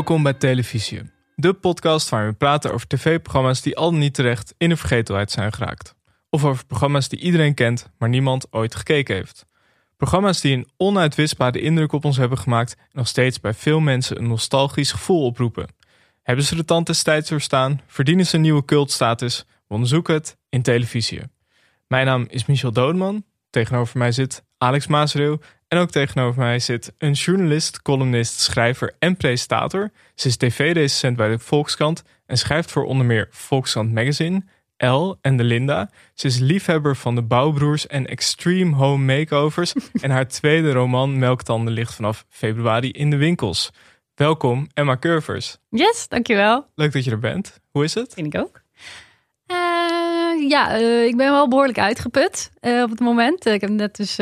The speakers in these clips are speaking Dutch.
Welkom bij Televisie, de podcast waar we praten over tv-programma's die al niet terecht in de vergetelheid zijn geraakt. Of over programma's die iedereen kent, maar niemand ooit gekeken heeft. Programma's die een onuitwisbare indruk op ons hebben gemaakt en nog steeds bij veel mensen een nostalgisch gevoel oproepen. Hebben ze de tand des tijds doorstaan? Verdienen ze een nieuwe cultstatus? We onderzoeken het in televisie. Mijn naam is Michel Doodman. Tegenover mij zit Alex Maasreeuw. En ook tegenover mij zit een journalist, columnist, schrijver en presentator. Ze is tv-recensent bij de Volkskrant en schrijft voor onder meer Volkskrant Magazine, Elle en de Linda. Ze is liefhebber van de Bouwbroers en Extreme Home Makeovers. en haar tweede roman Melktanden ligt vanaf februari in de winkels. Welkom Emma Curvers. Yes, dankjewel. Leuk dat je er bent. Hoe is het? Vind ik ook. Ja, uh, ik ben wel behoorlijk uitgeput uh, op het moment. ik heb net dus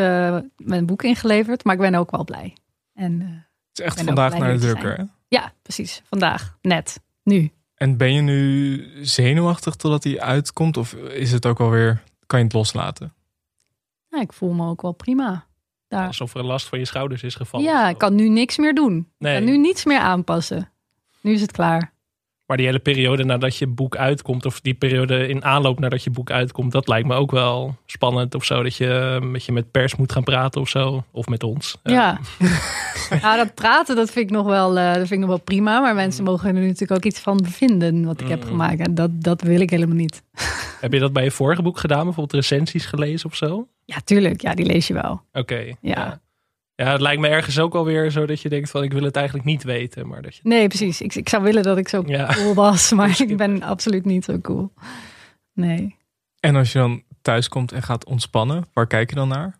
mijn boek ingeleverd, maar ik ben ook wel blij. En, het is echt vandaag naar de drukker, hè? Ja, precies. Vandaag. Net. Nu. En ben je nu zenuwachtig totdat hij uitkomt? Of is het ook alweer, kan je het loslaten? Nou, ik voel me ook wel prima. Daar. Alsof er een last van je schouders is gevallen. Ja, ik kan nu niks meer doen. Nee. Ik kan nu niets meer aanpassen. Nu is het klaar. Maar die hele periode nadat je boek uitkomt, of die periode in aanloop nadat je boek uitkomt, dat lijkt me ook wel spannend of zo. Dat je met, je met pers moet gaan praten of zo. Of met ons. Ja. ja, dat praten, dat vind ik nog wel, uh, dat vind ik nog wel prima. Maar mensen mm. mogen er natuurlijk ook iets van vinden wat ik heb mm. gemaakt. En dat, dat wil ik helemaal niet. Heb je dat bij je vorige boek gedaan? Bijvoorbeeld recensies gelezen of zo? Ja, tuurlijk. Ja, die lees je wel. Oké. ja. Ja, het lijkt me ergens ook alweer zo dat je denkt van ik wil het eigenlijk niet weten. Maar dat je... Nee, precies. Ik, ik zou willen dat ik zo cool was, maar ik ben absoluut niet zo cool. Nee. En als je dan thuis komt en gaat ontspannen, waar kijk je dan naar?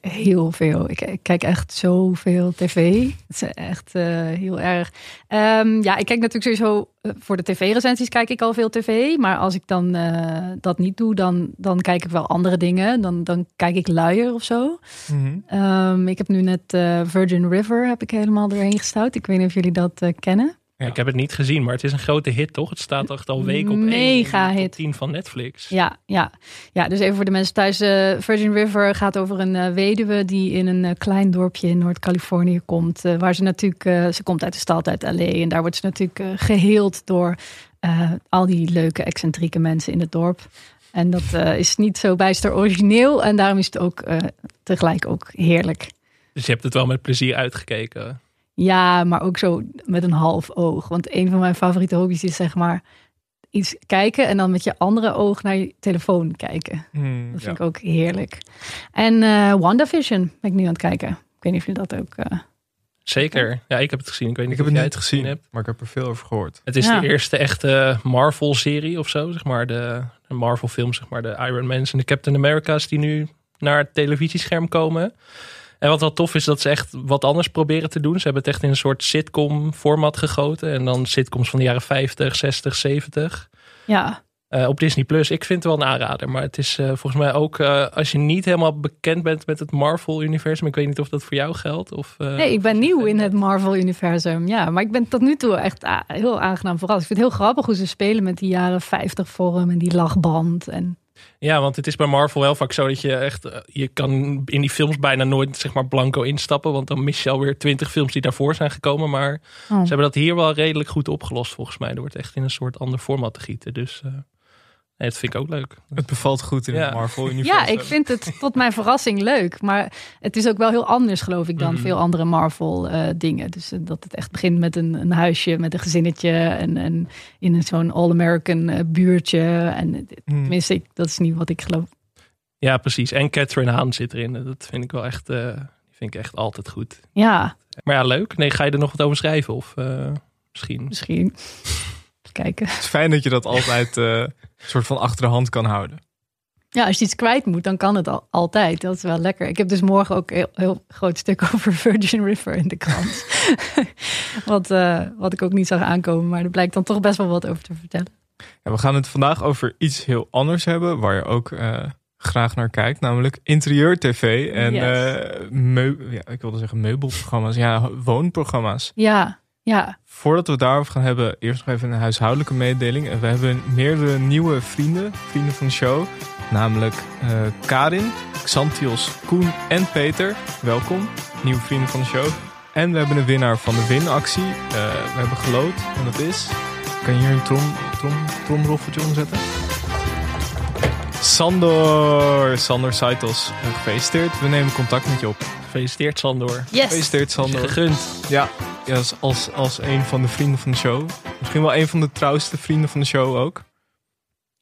Heel veel. Ik, ik, kijk echt zoveel tv. Het is echt uh, heel erg. Um, ja, ik kijk natuurlijk sowieso uh, voor de tv-recensies kijk ik al veel tv. Maar als ik dan uh, dat niet doe, dan, dan kijk ik wel andere dingen. Dan, dan kijk ik luier of zo. Mm -hmm. um, ik heb nu net Virgin River heb ik helemaal doorheen gestouwd. Ik weet niet of jullie dat kennen. Ik heb het niet gezien, maar het is een grote hit, toch? Het staat echt al weken op Mega één, hit. 10 van Netflix. Ja, ja. ja, dus even voor de mensen thuis. Uh, Virgin River gaat over een uh, weduwe die in een uh, klein dorpje in Noord-Californië komt. waar ze natuurlijk, ze komt uit de stad, uit L.A. En daar wordt ze natuurlijk geheeld door al die leuke, excentrieke mensen in het dorp. En dat is niet zo bijster origineel. En daarom is het ook tegelijk ook heerlijk. Dus je hebt het wel met plezier uitgekeken? Ja, maar ook zo met een half oog. Want een van mijn favoriete hobby's is zeg maar iets kijken en dan met je andere oog naar je telefoon kijken. Hmm, dat vind ik ook heerlijk. En uh, WandaVision ben ik nu aan het kijken. Ik weet niet of je dat ook... Uh, Zeker. Ja, ik heb het gezien. Ik weet niet ik of heb het niet gezien, hebt. maar ik heb er veel over gehoord. Het is de eerste echte Marvel-serie of zo, zeg maar. De, de Marvel-film, zeg maar. De Iron Man's en de Captain America's die nu naar het televisiescherm komen. En wat wel tof is, dat ze echt wat anders proberen te doen. Ze hebben het echt in een soort sitcom format gegoten. En dan sitcoms van de jaren 50, 60, 70. Ja. Uh, op Disney Plus. Ik vind het wel een aanrader. Maar het is uh, volgens mij ook uh, als je niet helemaal bekend bent met het Marvel-universum. Ik weet niet of dat voor jou geldt. Of, nee, ik ben nieuw in het Marvel-universum. Ja, maar ik ben tot nu toe echt heel aangenaam verrast. Ik vind het heel grappig hoe ze spelen met die jaren 50 vorm en die lachband. En ja, want het is bij Marvel wel vaak zo dat je echt... Eh, je kan in die films bijna nooit zeg maar blanco instappen. Want dan mis je alweer twintig films die daarvoor zijn gekomen. Maar oh. ze hebben dat hier wel redelijk goed opgelost volgens mij. Door het echt in een soort ander format te gieten. Dus... Uh, Nee, dat vind ik ook leuk. Het bevalt goed in het Marvel-universum. Ja, ik vind het tot mijn verrassing leuk. Maar het is ook wel heel anders, geloof ik, dan mhm. veel andere Marvel-dingen. Uh, dus uh, dat het echt begint met een, een, huisje, met een gezinnetje. En, en in zo'n All-American uh, buurtje. En mm. tenminste, ik, dat is niet wat ik geloof. Ja, precies. En Catherine Haan zit erin. Dat vind ik wel echt, die vind ik echt altijd goed. Ja. Maar ja, leuk. Nee, ga je er nog wat over schrijven? Of misschien? Misschien. Kijken. Het is fijn dat je dat altijd uh, soort van achter de hand kan houden. Ja, als je iets kwijt moet, dan kan het al, altijd. Dat is wel lekker. Ik heb dus morgen ook een heel, heel groot stuk over Virgin River in de krant. wat, uh, wat ik ook niet zag aankomen, maar er blijkt dan toch best wel wat over te vertellen. Ja, we gaan het vandaag over iets heel anders hebben, waar je ook uh, graag naar kijkt, namelijk interieur tv en yes. uh, ja, ik wilde zeggen meubelprogramma's, ja, woonprogramma's. Ja, ja. Voordat we het daarover gaan hebben, eerst nog even een huishoudelijke mededeling. We hebben meerdere nieuwe vrienden, vrienden van de show. Namelijk uh, Karin, Xantios, Koen en Peter. Welkom, nieuwe vrienden van de show. En we hebben een winnaar van de winactie. Uh, we hebben geloot en dat is... Kan je hier een trom, trom, tromroffeltje omzetten? Sandor, Sandor Saitos. Gefeliciteerd. We nemen contact met je op. Gefeliciteerd Sandor. Yes. Gefeliciteerd Sandor. Gegund. Ja als, als, als een van de vrienden van de show. Misschien wel een van de trouwste vrienden van de show ook.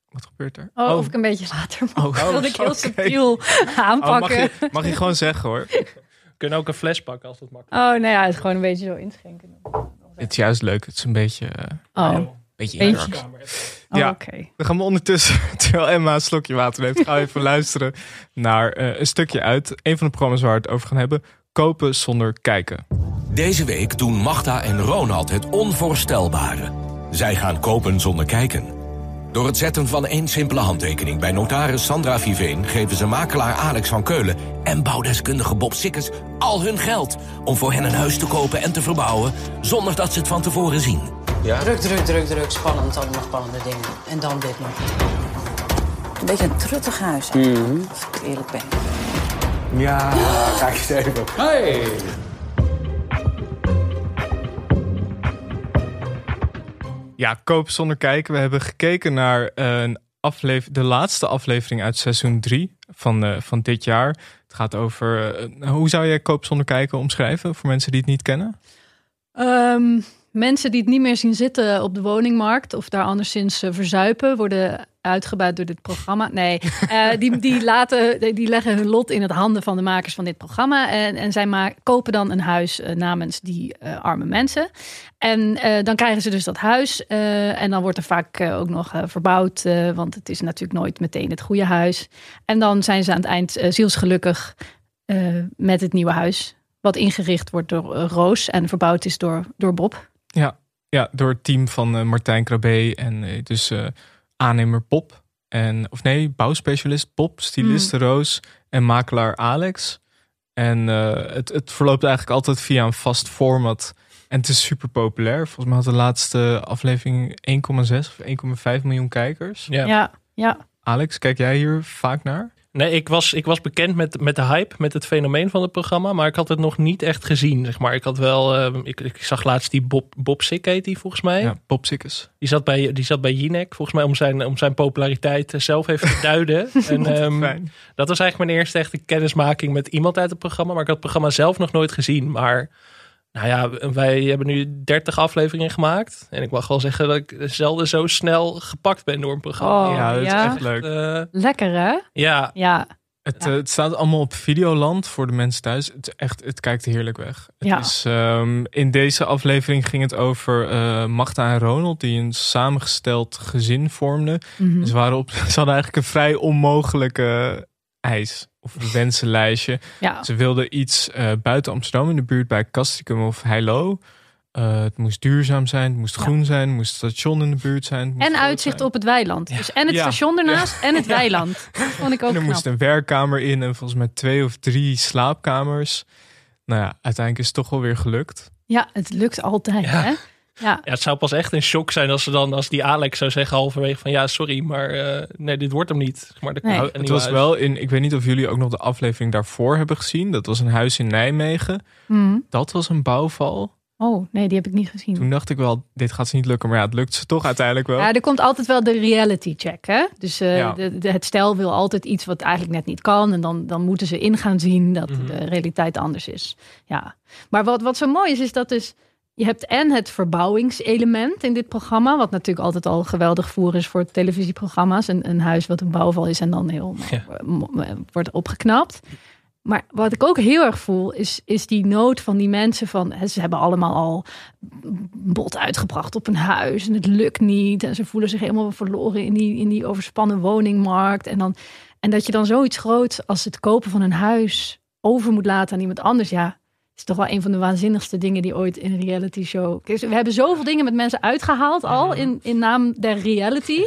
Wat gebeurt er? Oh, of ik een beetje later mag. Oh, wilde ik heel subtiel Oh, mag, aanpakken. je, mag je gewoon zeggen hoor. We kunnen ook een fles pakken als dat makkelijk Oh, nou ja, het gewoon een beetje zo inschenken. Het is juist leuk. Het is een beetje... eh, Oh, beetje dark. oh Ja. oké. Dan gaan we ondertussen, terwijl Emma een slokje water neemt, gaan we even luisteren naar eh, een stukje uit. Een van de programma's waar we het over gaan hebben. Kopen zonder kijken. Deze week doen Magda en Ronald het onvoorstelbare. Zij gaan kopen zonder kijken. Door het zetten van één simpele handtekening bij notaris Sandra Viveen... geven ze makelaar Alex van Keulen en bouwdeskundige Bob Sikkes al hun geld... om voor hen een huis te kopen en te verbouwen zonder dat ze het van tevoren zien. Druk, druk, druk, druk. Spannend, allemaal spannende dingen. En dan dit nog. Een beetje een truttig huis, hè? Als ik eerlijk ben. Ja, kijk eens even. Ja, kopen zonder kijken. We hebben gekeken naar een de laatste aflevering uit seizoen 3 van, eh, van dit jaar. Het gaat over, eh, hoe zou jij kopen zonder kijken omschrijven voor mensen die het niet kennen? Ehm, mensen die het niet meer zien zitten op de woningmarkt of daar anderszins eh, verzuipen, worden uitgebuit door dit programma. Nee, eh, die, die, laten, die- leggen hun lot in het handen van de makers van dit programma. En, en zij ma- kopen dan een huis eh, namens die eh, arme mensen. En dan krijgen ze dus dat huis. en dan wordt er vaak ook nog verbouwd. want het is natuurlijk nooit meteen het goede huis. En dan zijn ze aan het eind zielsgelukkig met het nieuwe huis. Wat ingericht wordt door Roos en verbouwd is door, door Bob. Ja, ja door het team van Martijn Krabbe en dus aannemer Bob. En, of nee, bouwspecialist Bob, styliste Roos en makelaar Alex. En eh, het, het verloopt eigenlijk altijd via een vast format. En het is super populair. Volgens mij had de laatste aflevering 1,6 of 1,5 miljoen kijkers. Ja. Ja, ja. Alex, kijk jij hier vaak naar? Nee, ik was, ik was bekend met, met de hype, met het fenomeen van het programma, maar ik had het nog niet echt gezien. Zeg maar. Ik had wel, eh, ik, ik zag laatst die Bob, Bob Sick heet die volgens mij. Ja, Bob Sikkes. Die zat bij, die zat bij Jinek, volgens mij om zijn, om zijn populariteit eh, zelf even te duiden. en, ehm, dat was eigenlijk mijn eerste echte kennismaking met iemand uit het programma. Maar ik had het programma zelf nog nooit gezien. Maar nou ja, wij hebben nu 30 afleveringen gemaakt. En ik mag wel zeggen dat ik zelden zo snel gepakt ben door een programma. Oh, ja, dat is ja? echt leuk. Eh, Lekker hè? ja, Ja, Het, eh, het staat allemaal op Videoland voor de mensen thuis. Het, is echt, het kijkt heerlijk weg. Het Ja. is, ehm, in deze aflevering ging het over eh Magda en Ronald, die een samengesteld gezin vormden. Mhm. Ze, waren op, ze hadden eigenlijk een vrij onmogelijke eis of een wensenlijstje. ja. Ze wilden iets eh, buiten Amsterdam in de buurt bij Castricum of Heilo. Eh, het moest duurzaam zijn, het moest Ja. groen zijn, het moest station in de buurt zijn. En uitzicht zijn. op het weiland. Dus en het Ja. station ernaast en het weiland. Dat vond ik ook En er knap. moest een werkkamer in en volgens mij twee of drie slaapkamers. Nou ja, uiteindelijk is het toch wel weer gelukt. Ja, het lukt altijd Ja. hè? Ja, Ja, het zou pas echt een shock zijn als ze dan, als die Alex zou zeggen halverwege van ja, sorry, maar eh, nee, dit wordt hem niet. Maar de, Nee. een Het was huis. wel in, ik weet niet of jullie ook nog de aflevering daarvoor hebben gezien. Dat was een huis in Nijmegen. Mhm. Dat was een bouwval. Oh, nee, die heb ik niet gezien. Toen dacht ik wel, dit gaat ze niet lukken. Maar ja, het lukt ze toch uiteindelijk wel. Ja, er komt altijd wel de reality check, hè? Dus eh, Ja. de, de- het stel wil altijd iets wat eigenlijk net niet kan. En dan, dan moeten ze in gaan zien dat Mhm. de realiteit anders is. Ja. Maar wat, wat zo mooi is, is dat dus... Je hebt en het verbouwingselement in dit programma... wat natuurlijk altijd al geweldig voer is voor televisieprogramma's. Een, een huis wat een bouwval is en dan heel Ja. wordt opgeknapt. Maar wat ik ook heel erg voel, is, is die nood van die mensen van... Ze hebben allemaal al bod uitgebracht op een huis en het lukt niet. En ze voelen zich helemaal verloren in die, in die overspannen woningmarkt. En, dan, en dat je dan zoiets groots als het kopen van een huis over moet laten aan iemand anders. Ja, is toch wel een van de waanzinnigste dingen die ooit in een reality show... Kijk, We hebben zoveel dingen met mensen uitgehaald al in, in naam der reality.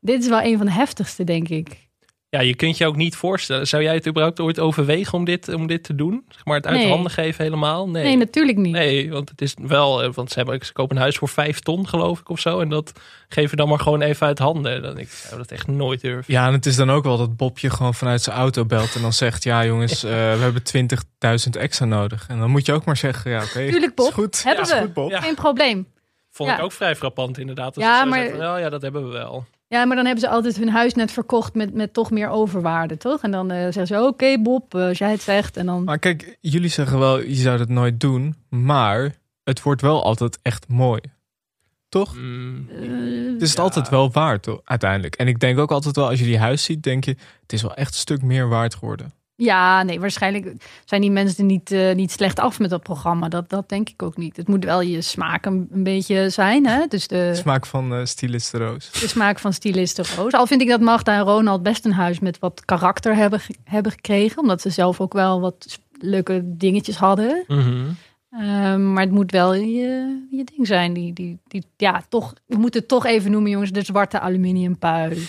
Dit is wel een van de heftigste, denk ik. Ja, je kunt je ook niet voorstellen. Zou jij het überhaupt ooit overwegen om dit, om dit te doen? Zeg maar het uit Nee. handen geven helemaal? Nee. Nee, natuurlijk niet. Nee, want het is wel, eh, want ze, hebben, ze kopen een huis voor vijf ton, geloof ik, of zo. En dat geven dan maar gewoon even uit handen. Dan ik zou dat echt nooit durven. Ja, en het is dan ook wel dat Bob je gewoon vanuit zijn auto belt en dan zegt: Ja, jongens, eh, we hebben 20.000 extra nodig. En dan moet je ook maar zeggen: Ja, oké. Tuurlijk, Bob. is goed. Hebben Ja, is we. goed, Bob. Ja. Geen probleem. Vond Ja. ik ook vrij frappant, inderdaad. Ja, maar- zeggen van, oh ja, dat hebben we wel. Ja, maar dan hebben ze altijd hun huis net verkocht met, met toch meer overwaarde, toch? En dan eh, zeggen ze, oké Bob, eh, als jij het zegt. En dan... Maar kijk, jullie zeggen wel: Je zou dat nooit doen. Maar het wordt wel altijd echt mooi. Toch? Mm, eh, Het is het Ja. altijd wel waard, toch? uiteindelijk. En ik denk ook altijd wel, als je die huis ziet, denk je: Het is wel echt een stuk meer waard geworden. Ja, nee, waarschijnlijk zijn die mensen niet, eh, niet slecht af met dat programma. Dat, dat denk ik ook niet. Het moet wel je smaak een, een beetje zijn, hè? Dus de, Smaak van eh stylist de Roos. de smaak van styliste Roos. Al vind ik dat Magda en Ronald best een huis met wat karakter hebben, hebben gekregen. Omdat ze zelf ook wel wat leuke dingetjes hadden. mhm. Ehm, maar het moet wel je, je ding zijn. Die, die, die, ja, toch, we moeten het toch even noemen, jongens. De zwarte aluminiumpui.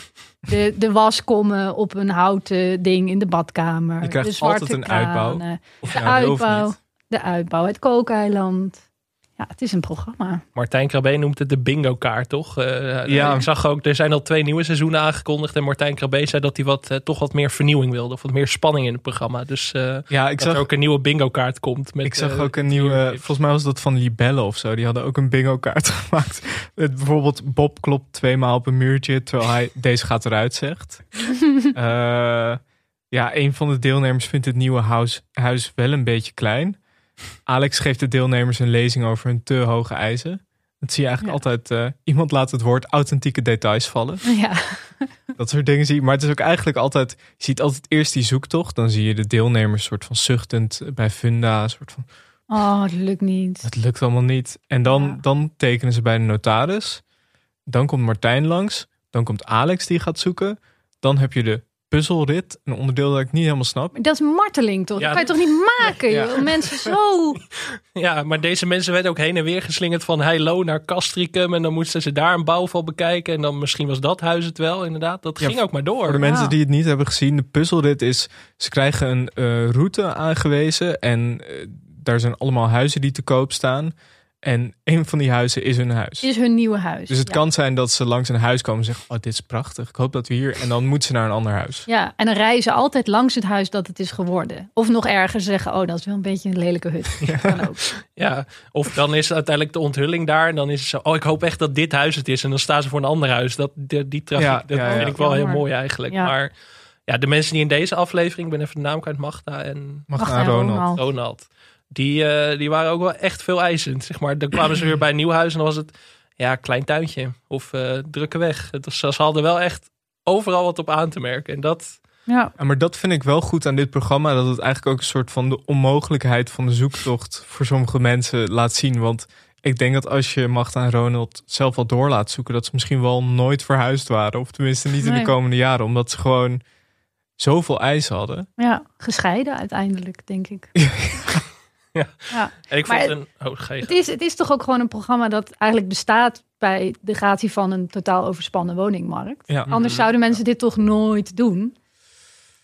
De, de waskommen op een houten ding in de badkamer. Je krijgt de zwarte altijd een uitbouw. Of De uitbouw. De uitbouw. Het kookeiland. Ja, het is een programma. Martijn Krabbe noemt het de bingo kaart, toch? Eh, Ja. Ik zag ook, er zijn al twee nieuwe seizoenen aangekondigd. En Martijn Krabbe zei dat hij wat, eh, toch wat meer vernieuwing wilde. Of wat meer spanning in het programma. Dus eh, Ja, ik dat zag er ook een nieuwe bingo kaart komt. Met, Ik zag eh, ook een nieuwe, tips. volgens mij was dat van Libelle of zo. Die hadden ook een bingo kaart gemaakt. Met bijvoorbeeld Bob klopt twee maal op een muurtje terwijl hij deze gaat eruit zegt. Eh, ja, een van de deelnemers vindt het nieuwe huis, huis wel een beetje klein. Alex geeft de deelnemers een lezing over hun te hoge eisen. Dat zie je eigenlijk Ja. altijd. eh, iemand laat het woord authentieke details vallen. Ja, Dat soort dingen zie je. Maar het is ook eigenlijk altijd. Je ziet altijd eerst die zoektocht. Dan zie je de deelnemers soort van zuchtend bij Funda. Soort van. oh, het lukt niet. Het lukt allemaal niet. En dan, Ja. dan tekenen ze bij de notaris. Dan komt Martijn langs. Dan komt Alex die gaat zoeken. Dan heb je de puzzelrit. Een onderdeel dat ik niet helemaal snap. Maar dat is marteling, toch? Ja, dat kan je toch niet maken, Ja. joh? Mensen zo... Ja, maar deze mensen werden ook heen en weer geslingerd van Heilo naar Castricum. En dan moesten ze daar een bouwval bekijken. En dan misschien was dat huis het wel, inderdaad. Dat Ja, ging ook maar door. Voor de mensen Ja. die het niet hebben gezien. De puzzelrit is. Ze krijgen een eh, route aangewezen. En eh, daar zijn allemaal huizen die te koop staan. En een van die huizen is hun huis. is hun nieuwe huis. Dus het ja. kan zijn dat ze langs een huis komen en zeggen: Oh, dit is prachtig. Ik hoop dat we hier. En dan moeten ze naar een ander huis. Ja, en dan rijden ze altijd langs het huis dat het is geworden. Of nog erger zeggen, oh, dat is wel een beetje een lelijke hut. Dat kan ook. Ja, of dan is uiteindelijk de onthulling daar. En dan is het zo, oh, ik hoop echt dat dit huis het is. En dan staan ze voor een ander huis. Dat, die, die Ja, dat ja, ja. vind ik wel heel mooi eigenlijk. Ja. Maar ja, de mensen die in deze aflevering, ik ben even de naam kwijt, Magda en. Ronald. Die, eh, die waren ook wel echt veel eisend. Zeg maar. Dan kwamen ze weer bij een nieuw huis en dan was het ja, klein tuintje of eh, drukke weg. Het was, ze hadden wel echt overal wat op aan te merken. En dat, Ja, Ja, maar dat vind ik wel goed aan dit programma. Dat het eigenlijk ook een soort van de onmogelijkheid van de zoektocht voor sommige mensen laat zien. Want ik denk dat als je Magda en Ronald zelf al door laat zoeken, dat ze misschien wel nooit verhuisd waren. Of tenminste niet in de komende jaren. Omdat ze gewoon zoveel eisen hadden. ja, gescheiden uiteindelijk, denk ik. Ja. ja. en ik Maar vond het een... Oh, Het, is, het is toch ook gewoon een programma dat eigenlijk bestaat bij de gratie van een totaal overspannen woningmarkt. Ja. Anders zouden mensen dit toch nooit doen.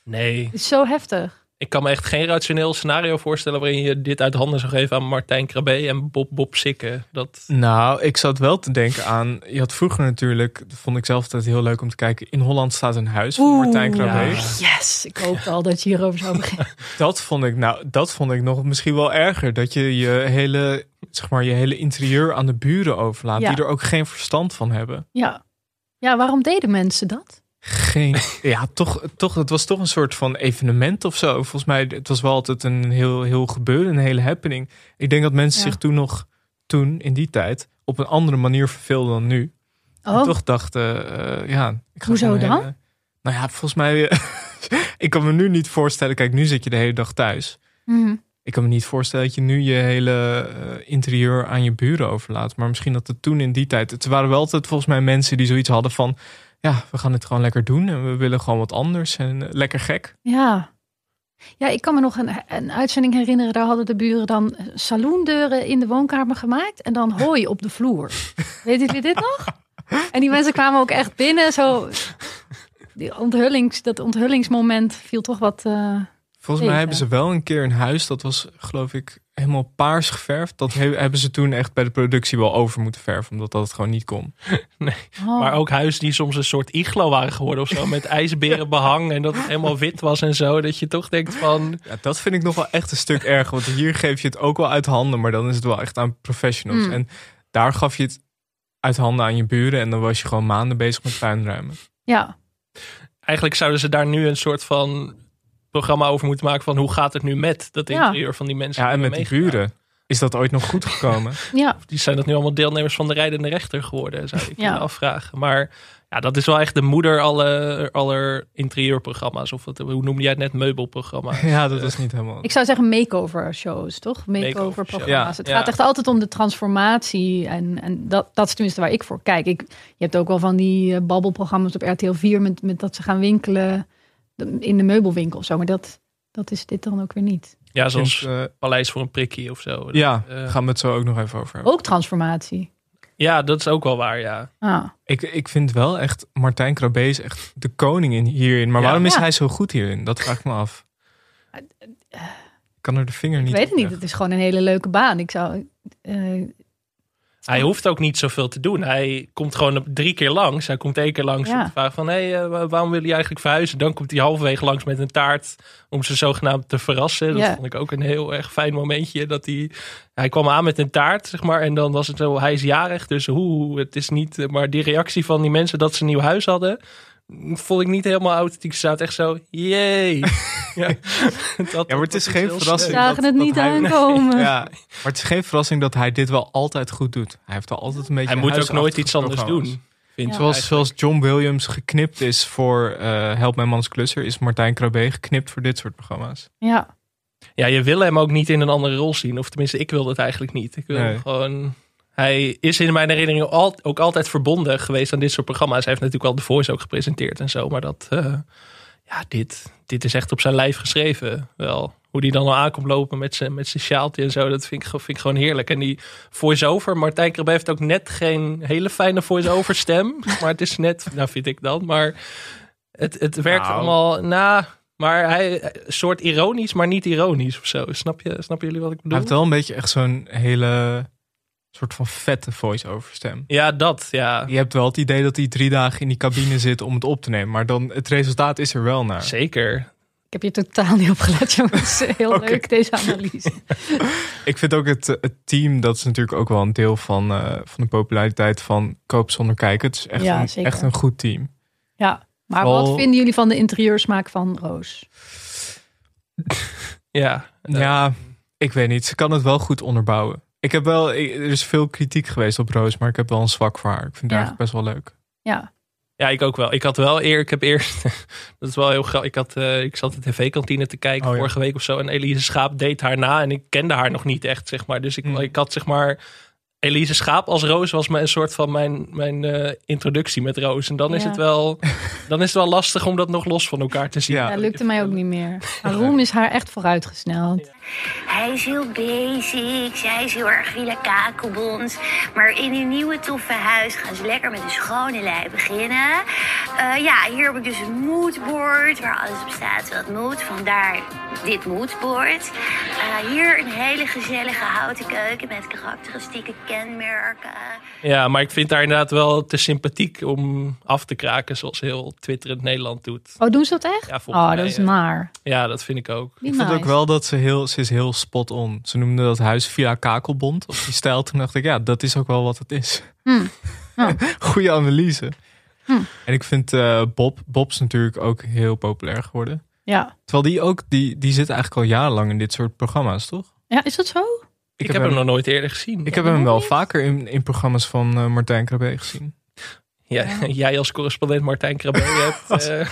Nee, Het is zo heftig. Ik kan me echt geen rationeel scenario voorstellen... waarin je dit uit handen zou geven aan Martijn Krabbe en Bob, Bob Sikke. Dat, Nou, ik zat wel te denken aan. Je had vroeger natuurlijk, dat vond ik zelf altijd heel leuk om te kijken. In Holland staat een huis van Martijn Krabbe. ja. Yes, ik hoopte al dat je hierover zou beginnen. Dat vond ik nou, dat vond ik nog misschien wel erger. Dat je je hele, zeg maar, je hele interieur aan de buren overlaat. Ja. Die er ook geen verstand van hebben. Ja. ja, waarom deden mensen dat? Geen, ja, toch, toch, het was toch een soort van evenement of zo. Volgens mij, het was wel altijd een heel, heel gebeuren, een hele happening. Ik denk dat mensen Ja. zich toen nog, toen, in die tijd, op een andere manier verveelden dan nu. En Oh, toch dachten, eh, ja. Ik ga Hoezo dan? hele- nou ja, volgens mij, ik kan me nu niet voorstellen. Kijk, nu zit je de hele dag thuis. mhm. Ik kan me niet voorstellen dat je nu je hele eh, interieur aan je buren overlaat. Maar misschien dat het toen in die tijd. Het waren wel altijd volgens mij mensen die zoiets hadden van. Ja, we gaan het gewoon lekker doen. En we willen gewoon wat anders. En eh, lekker gek. ja. Ja, ik kan me nog een, een uitzending herinneren. Daar hadden de buren dan saloondeuren in de woonkamer gemaakt. En dan hooi op de vloer. Weet jullie dit nog? En die mensen kwamen ook echt binnen. Zo, die onthullings, dat onthullingsmoment viel toch wat... eh, Volgens mij Tegen. hebben ze wel een keer een huis, dat was geloof ik helemaal paars geverfd. Dat he- hebben ze toen echt bij de productie wel over moeten verven, omdat dat het gewoon niet kon. oh. Maar ook huizen die soms een soort iglo waren geworden of zo. Met ijsberen behang en dat het helemaal wit was en zo. Dat je toch denkt van... Ja, dat vind ik nog wel echt een stuk erger, want hier geef je het ook wel uit handen, maar dan is het wel echt aan professionals. Mm. En daar gaf je het uit handen aan je buren en dan was je gewoon maanden bezig met puinruimen. Ja, Eigenlijk zouden ze daar nu een soort van programma over moeten maken van hoe gaat het nu met dat Ja. interieur van die mensen. Ja, en met die buren. Is dat ooit nog goed gekomen? ja. Die zijn dat nu allemaal deelnemers van de rijdende rechter geworden, zou ik Ja. me afvragen. Maar ja, dat is wel echt de moeder aller, aller interieurprogramma's. Of wat, hoe noemde jij het net, meubelprogramma's. ja, dat is niet helemaal... Ik zou zeggen makeover shows, toch? Makeover programma's. Het Ja. gaat echt altijd om de transformatie. En, en dat, dat is tenminste waar ik voor kijk. Ik, je hebt ook wel van die eh, babbelprogramma's op RTL 4 met, met dat ze gaan winkelen in de meubelwinkel of zo. Maar dat, dat is dit dan ook weer niet. Ja, Ik zoals eh, Paleis voor een prikkie of zo. ja, Eh, gaan we het zo ook nog even over hebben. Ook transformatie. ja, dat is ook wel waar, ja. Ah. Ik, ik vind wel echt, Martijn Krabbe is echt de koning in, hierin. Maar Ja. waarom is Ja. hij zo goed hierin? Dat vraag ik me af. Ik kan er de vinger Ik niet weet het niet. Het is gewoon een hele leuke baan. Ik zou. eh, Hij hoeft ook niet zoveel te doen. Hij komt gewoon drie keer langs. Hij komt één keer langs Ja. om te vragen van... hé, hey, eh, waarom wil je eigenlijk verhuizen? Dan komt hij halverwege langs met een taart om ze zogenaamd te verrassen. Dat Ja. vond ik ook een heel erg fijn momentje. Dat hij, hij kwam aan met een taart, zeg maar. En dan was het zo, hij is jarig. Dus hoe, het is niet... Maar die reactie van die mensen dat ze een nieuw huis hadden... vond ik niet helemaal authentiek. Ze staat echt zo, jee. ja, dat, Ja, maar het is geen verrassing. sneu. zagen dat- het dat niet hij- aankomen. Ja, maar het is geen verrassing dat hij dit wel altijd goed doet. Hij heeft wel altijd een beetje Hij moet ook nooit iets anders doen. Vind Ja. ik Zoals, zoals John Williams geknipt is voor eh Help Mijn Mans Klusser, is Martijn Krabbe geknipt voor dit soort programma's. Ja. Ja, je wil hem ook niet in een andere rol zien. Of tenminste, ik wil dat eigenlijk niet. Ik wil Nee. hem gewoon... Hij is in mijn herinnering al, ook altijd verbonden geweest aan dit soort programma's. Hij heeft natuurlijk al The Voice ook gepresenteerd en zo. Maar dat, eh, ja, dit, dit is echt op zijn lijf geschreven. Wel, hoe die dan al aankomt lopen met zijn met zijn sjaaltje en zo. Dat vind ik, vind ik gewoon heerlijk. En die voice-over, Martijn Krabbe heeft ook net geen hele fijne voice-over stem. maar het is net, nou vind ik dan. Maar het, het werkt Nou. allemaal, nou... Maar hij soort ironisch, maar niet ironisch of zo. Snap je, snappen jullie wat ik bedoel? Hij heeft wel een beetje echt zo'n hele soort van vette voice-over stem. Ja, dat, ja. Je hebt wel het idee dat hij drie dagen in die cabine zit om het op te nemen. Maar dan het resultaat is er wel naar. Zeker. Ik heb je totaal niet opgelet, jongens. Heel leuk deze analyse. Ik vind ook het, het team, dat is natuurlijk ook wel een deel van, eh, van de populariteit van Koop zonder kijken. Het is echt, Ja, een, zeker. echt een goed team. Ja. Maar wat vinden jullie van de interieursmaak van Roos? Ja. Ja, ik weet niet. Ze kan het wel goed onderbouwen. Ik heb wel, ik- er is veel kritiek geweest op Roos, maar ik heb wel een zwak voor haar. Ik vind haar Ja. best wel leuk. Ja. Ja, ik ook wel. Ik had wel eer, ik heb eerst, dat is wel heel grappig. Ik, had, eh, ik zat de tv-kantine te kijken Oh, ja. vorige week of zo. En Elise Schaap deed haar na. En ik kende haar nog niet echt, zeg maar. Dus ik, Hmm. ik had, zeg maar, Elise Schaap als Roos was mijn, een soort van mijn, mijn eh, introductie met Roos. En dan is, het wel, dan is het wel lastig om dat nog los van elkaar te zien. Ja. Dat lukte mij ook niet meer. Maar Roem is haar echt vooruitgesneld. Hij is heel basic, zij is heel erg Villa Kakelbond. Maar in hun nieuwe toffe huis gaan ze lekker met een schone lei beginnen. Eh, ja, hier heb ik dus een moodboard waar alles op staat wat moet. Vandaar dit moodboard. Eh, hier een hele gezellige houten keuken met karakteristieke kenmerken. Ja, maar ik vind haar inderdaad wel te sympathiek om af te kraken. Zoals heel twitterend Nederland doet. Oh, doen ze dat echt? Ja, volgens oh, mij, dat is ja. naar. Ja, dat vind ik ook. Ik vind ook wel dat ze heel, ze is heel spot on. Ze noemde dat huis Villa Kakelbond of die stijl. Toen dacht ik, ja, dat is ook wel wat het is. Hmm. Ja. Goede analyse. Hmm. En ik vind eh, Bob, Bob is natuurlijk ook heel populair geworden. Ja. Terwijl die ook, die, die zit eigenlijk al jarenlang in dit soort programma's, toch? ja, is dat zo? Ik, heb hem nog nooit eerder gezien. Ik heb hem wel vaker in, in programma's van eh, Martijn Krabbe gezien. Ja, jij als correspondent Martijn Krabbe hebt. eh,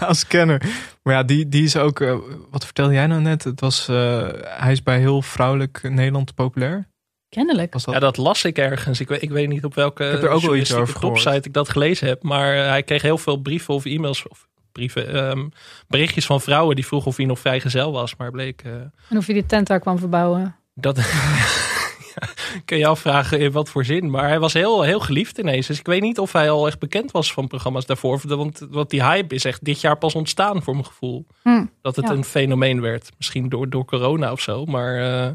Als kenner. Maar ja, die, die is ook... eh, wat vertelde jij nou net? Het was, eh, hij is bij heel vrouwelijk Nederland populair. Kennelijk. Was dat? ja, dat las ik ergens. Ik weet, ik weet niet op welke heb er ook wel iets journalistieke over gehoord. topsite ik dat gelezen heb. Maar hij kreeg heel veel brieven of e-mails. Of brieven, ehm, berichtjes van vrouwen die vroegen of hij nog vrijgezel was. Maar bleek eh, En of je die tent daar kwam verbouwen. dat... kun je afvragen in wat voor zin. Maar hij was heel, heel geliefd ineens. Dus ik weet niet of hij al echt bekend was van programma's daarvoor. Want, want die hype is echt dit jaar pas ontstaan voor mijn gevoel. Hm, Dat het Ja. een fenomeen werd. Misschien door, door corona of zo. Maar eh,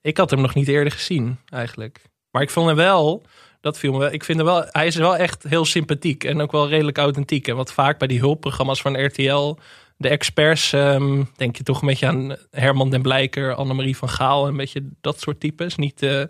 ik had hem nog niet eerder gezien eigenlijk. Maar ik vond hem wel... Dat viel me wel. Ik vind hem wel... Hij is wel echt heel sympathiek. En ook wel redelijk authentiek. En wat vaak bij die hulpprogramma's van RTL... De experts, ehm, denk je toch een beetje aan Herman den Blijker, Annemarie van Gaal, een beetje dat soort types. Niet, eh,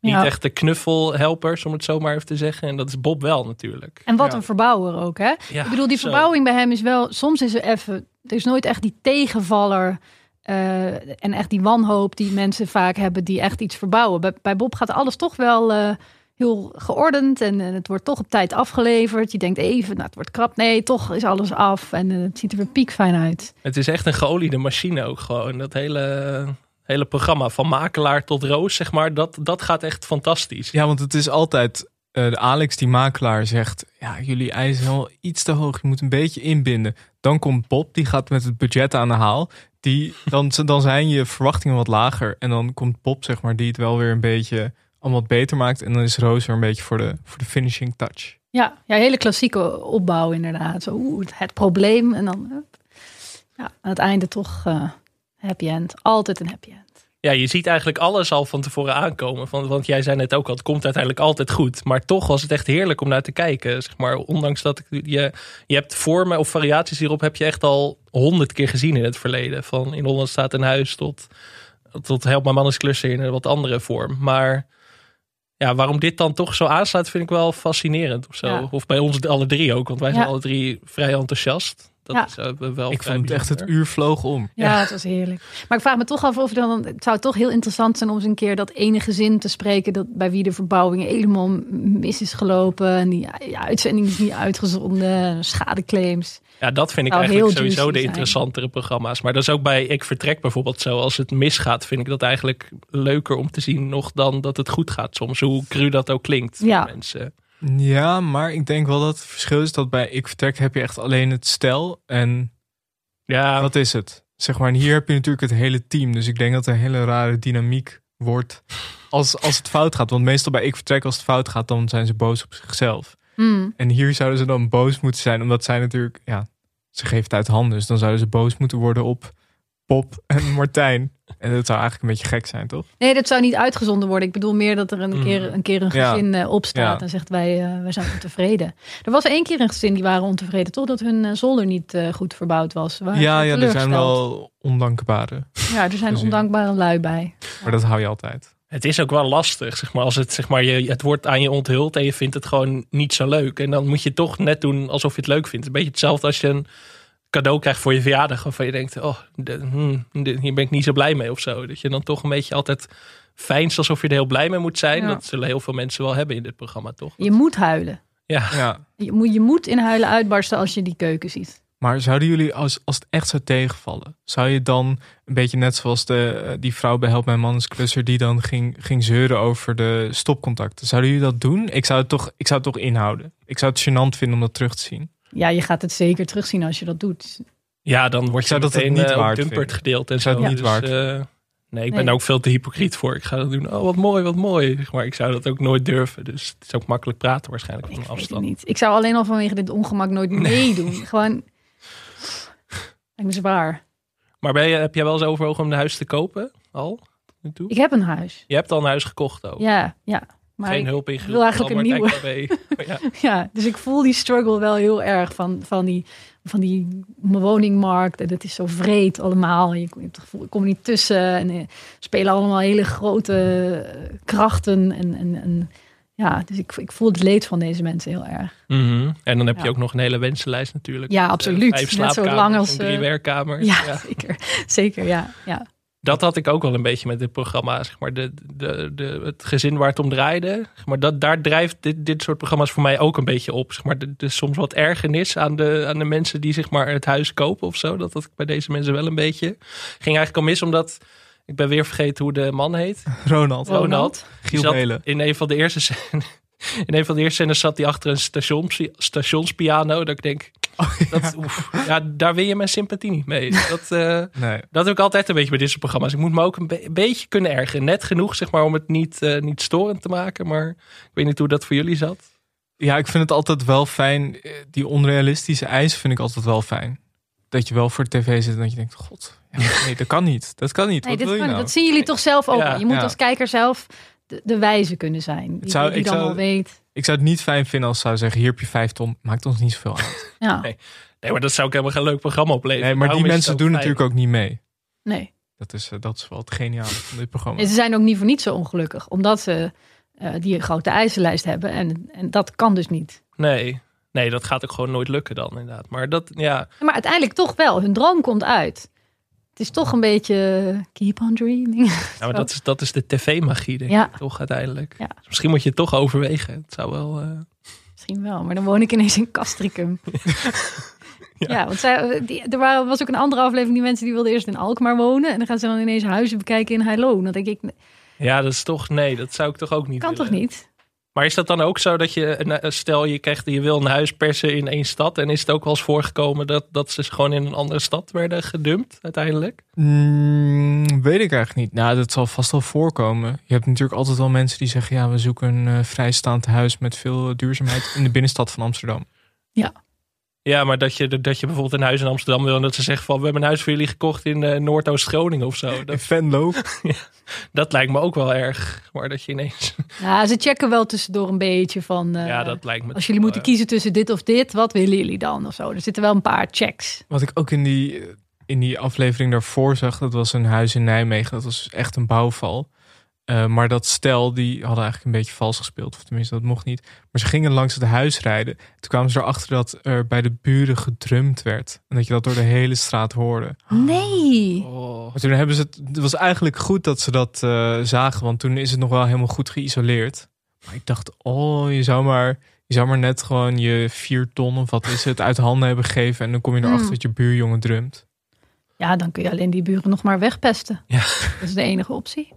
niet Ja. echt de knuffelhelpers, om het zo maar even te zeggen. En dat is Bob wel natuurlijk. En wat Ja. een verbouwer ook, hè? Ja, ik bedoel, die zo. verbouwing bij hem is wel... Soms is er even... Er is nooit echt die tegenvaller... eh, en echt die wanhoop die mensen vaak hebben... die echt iets verbouwen. Bij, bij Bob gaat alles toch wel... eh, heel geordend en, eh, het wordt toch op tijd afgeleverd. Je denkt even, nou, het wordt krap. Nee, toch is alles af en eh, het ziet er weer piekfijn uit. Het is echt een geoliede machine ook gewoon. Dat hele, hele programma, van makelaar tot roos, zeg maar, dat, dat gaat echt fantastisch. Ja, want het is altijd. eh, de Alex, die makelaar, zegt: Ja, jullie eisen wel iets te hoog. Je moet een beetje inbinden. Dan komt Bob, die gaat met het budget aan de haal. Die, dan, dan zijn je verwachtingen wat lager. En dan komt Bob, zeg maar, die het wel weer een beetje allemaal wat beter maakt. En dan is Roos weer een beetje voor de, voor de finishing touch. Ja, ja, hele klassieke opbouw inderdaad. Zo, oeh, het, het probleem en dan hup. ja, aan het einde toch eh, happy end. Altijd een happy end. Ja, je ziet eigenlijk alles al van tevoren aankomen. Van, want jij zei net ook al, het komt uiteindelijk altijd goed. Maar toch was het echt heerlijk om naar te kijken. Zeg maar, ondanks dat ik, je, je hebt vormen of variaties hierop heb je echt al honderd keer gezien in het verleden. Van in Holland staat een huis tot, tot Help mijn man is klusser in een wat andere vorm. Maar ja, waarom dit dan toch zo aanslaat, vind ik wel fascinerend of zo. Ja. Of bij ons alle drie ook, want wij zijn Ja. alle drie vrij enthousiast. Dat Ja. is eh, wel Ik vond het echt het uur vloog om. Ja, het was heerlijk. Maar ik vraag me toch af of dan. Het zou toch heel interessant zijn om eens een keer dat ene gezin te spreken. Dat, bij wie de verbouwing helemaal mis is gelopen. En die ja, uitzending is niet uitgezonden. Schadeclaims. Ja, dat vind ik Zou eigenlijk sowieso de zijn. interessantere programma's. Maar dat is ook bij Ik Vertrek bijvoorbeeld zo. Als het misgaat, vind ik dat eigenlijk leuker om te zien nog dan dat het goed gaat soms. Hoe cru dat ook klinkt Ja. voor mensen. Ja, maar ik denk wel dat het verschil is dat bij Ik Vertrek heb je echt alleen het stel. En Ja, dat is het. Zeg maar, en hier heb je natuurlijk het hele team. Dus ik denk dat er een hele rare dynamiek wordt als, als het fout gaat. Want meestal bij Ik Vertrek, als het fout gaat, dan zijn ze boos op zichzelf. Hmm. En hier zouden ze dan boos moeten zijn, omdat zij natuurlijk, ja, ze geeft het uit handen. Dus dan zouden ze boos moeten worden op Pop en Martijn. En dat zou eigenlijk een beetje gek zijn, toch? Nee, dat zou niet uitgezonden worden. Ik bedoel meer dat er een, Mm. keer, een keer een gezin eh, opstaat Ja. en zegt wij, eh, wij zijn ontevreden. Er was één keer een gezin die waren ontevreden, toch? Dat hun eh, zolder niet goed verbouwd was. Waren ja, ja, er zijn wel ondankbare. Ja, er zijn ondankbare lui bij. Maar dat hou je altijd. Het is ook wel lastig. Zeg maar, als het, zeg maar, je, het wordt aan je onthuld en je vindt het gewoon niet zo leuk. En dan moet je toch net doen alsof je het leuk vindt. Een beetje hetzelfde als je een cadeau krijgt voor je verjaardag. Waarvan je denkt, oh, de- hmm, dit- hier ben ik niet zo blij mee of zo. Dat je dan toch een beetje altijd fijn alsof je er heel blij mee moet zijn. Ja. Dat zullen heel veel mensen wel hebben in dit programma, toch? Je moet huilen. Ja, Ja. Je moet, je moet in huilen uitbarsten als je die keuken ziet. Maar zouden jullie, als, als het echt zou tegenvallen, zou je dan een beetje net zoals de, die vrouw bij Help Mijn Man is Klusser, die dan ging, ging zeuren over de stopcontacten. Zouden jullie dat doen? Ik zou het toch, ik zou het toch inhouden. Ik zou het gênant vinden om dat terug te zien. Ja, je gaat het zeker terugzien als je dat doet. ja dan word je zou dat meteen niet eh, Dumpert gedeeld en zo. niet Dus, waard eh, nee, ik ben Nee. ook veel te hypocriet voor. Ik ga dat doen. Oh, wat mooi, wat mooi. Zeg Maar ik zou dat ook nooit durven. Dus het is ook makkelijk praten waarschijnlijk van weet het afstand. niet. Ik zou alleen al vanwege dit ongemak nooit meedoen. Gewoon, lijkt me zwaar. Maar ben je, heb jij wel eens overwogen om een huis te kopen? Al? Nu toe? Ik heb een huis. Je hebt al een huis gekocht ook. Ja, ja. Maar Geen ik- hulp wil ingeroepen. eigenlijk een nieuwe. Ja. Ja, dus ik voel die struggle wel heel erg van, van, die, van die woningmarkt. En het is zo vreed allemaal. Je, hebt het gevoel, ik kom er niet tussen. En eh, spelen allemaal hele grote eh, krachten. En, en, en ja, dus ik, ik voel het leed van deze mensen heel erg. Mhm. En dan heb je Ja. ook nog een hele wensenlijst natuurlijk. Ja, eh, absoluut. Vijf Net zo lang als, drie eh, werkkamers. Ja, Ja. zeker. Zeker, ja. ja. Dat had ik ook wel een beetje met dit programma. Zeg maar, de, de, de, het gezin waar het om draaide. Maar, dat, daar drijft dit, dit soort programma's voor mij ook een beetje op. Zeg maar, de, de soms wat ergernis aan de, aan de mensen die zeg maar, het huis kopen of zo. Dat had ik bij deze mensen wel een beetje. Ging eigenlijk al mis omdat... Ik ben weer vergeten hoe de man heet. Ronald, Ronald. Giel in een van de eerste scènes. In een van de eerste scènes zat hij achter een stations, stationspiano. Dat ik denk, dat, oef, ja, daar win je mijn sympathie niet mee. Dat, eh, Nee. dat heb ik altijd een beetje bij dit soort programma's. Ik moet me ook een, be- een beetje kunnen ergeren. Net genoeg, zeg maar, om het niet, eh, niet storend te maken. Maar ik weet niet hoe dat voor jullie zat. Ja, ik vind het altijd wel fijn. eh, Die onrealistische eisen vind ik altijd wel fijn. Dat je wel voor de tv zit en dat je denkt, god, ja, nee, dat kan niet. Dat kan niet. Nee, Wat dit wil je nou? Dat zien jullie toch zelf ook. Ja, je moet ja. als kijker zelf de, de wijze kunnen zijn. Die, zou- die ik dan zou- al weet. Ik zou het niet fijn vinden als ze zouden zeggen, hier heb je vijf ton. Maakt ons niet zoveel uit. Ja, Nee. Nee, maar dat zou ik helemaal geen leuk programma opleveren. Nee, maar die mensen doen fijn. natuurlijk ook niet mee. nee. Dat is, eh, dat is wel het geniale van dit programma. En ze zijn ook niet voor niet zo ongelukkig. Omdat ze eh, die grote eisenlijst hebben. En, en dat kan dus niet. Nee. Nee, dat gaat ook gewoon nooit lukken dan inderdaad. Maar dat, ja, Maar uiteindelijk toch wel. Hun droom komt uit. Het is toch een beetje keep on dreaming. ja maar dat is, dat is de tv-magie, denk Ja. ik, toch uiteindelijk. Ja. Dus misschien moet je het toch overwegen. Het zou wel... eh, Misschien wel, maar dan woon ik ineens in Castricum. ja. want zij, die, er waren, was ook een andere aflevering. Die mensen die wilden eerst in Alkmaar wonen. En dan gaan ze dan ineens huizen bekijken in Heilo. Dan denk ik, Ja, dat is toch... Nee, dat zou ik toch ook niet kan toch niet? Maar is dat dan ook zo dat je... een- Stel, je krijgt je wil een huis persen in één stad. En is het ook wel eens voorgekomen dat, dat ze gewoon in een andere stad werden gedumpt uiteindelijk? Mm, weet ik eigenlijk niet. Nou, dat zal vast wel voorkomen. Je hebt natuurlijk altijd wel mensen die zeggen... ja, we zoeken een eh, vrijstaand huis met veel duurzaamheid... in de binnenstad van Amsterdam. Ja, maar dat je, dat je bijvoorbeeld een huis in Amsterdam wil... en dat ze zeggen van... we hebben een huis voor jullie gekocht in eh, Noordoost-Groningen of zo. In Dat, Venlo. dat lijkt me ook wel erg. Maar dat je ineens... Ja, ze checken wel tussendoor een beetje van... eh, ja, dat lijkt me... als jullie moeten kiezen tussen dit of dit, wat willen jullie dan? Of zo. Er zitten wel een paar checks. Wat ik ook in die, in die aflevering daarvoor zag... dat was een huis in Nijmegen. Dat was echt een bouwval. Eh, maar dat stel, die hadden eigenlijk een beetje vals gespeeld. Of tenminste, dat mocht niet. Maar ze gingen langs het huis rijden. Toen kwamen ze erachter dat er bij de buren gedrumd werd. En dat je dat door de hele straat hoorde. Nee. Oh. Maar toen hebben ze het. Het was eigenlijk goed dat ze dat eh, zagen, want toen is het nog wel helemaal goed geïsoleerd. Maar ik dacht, oh, je zou maar, je zou maar net gewoon je vier ton of wat is het uit handen hebben gegeven. En dan kom je erachter Mm. dat je buurjongen drumt. Ja, dan kun je alleen die buren nog maar wegpesten. Ja. Dat is de enige optie.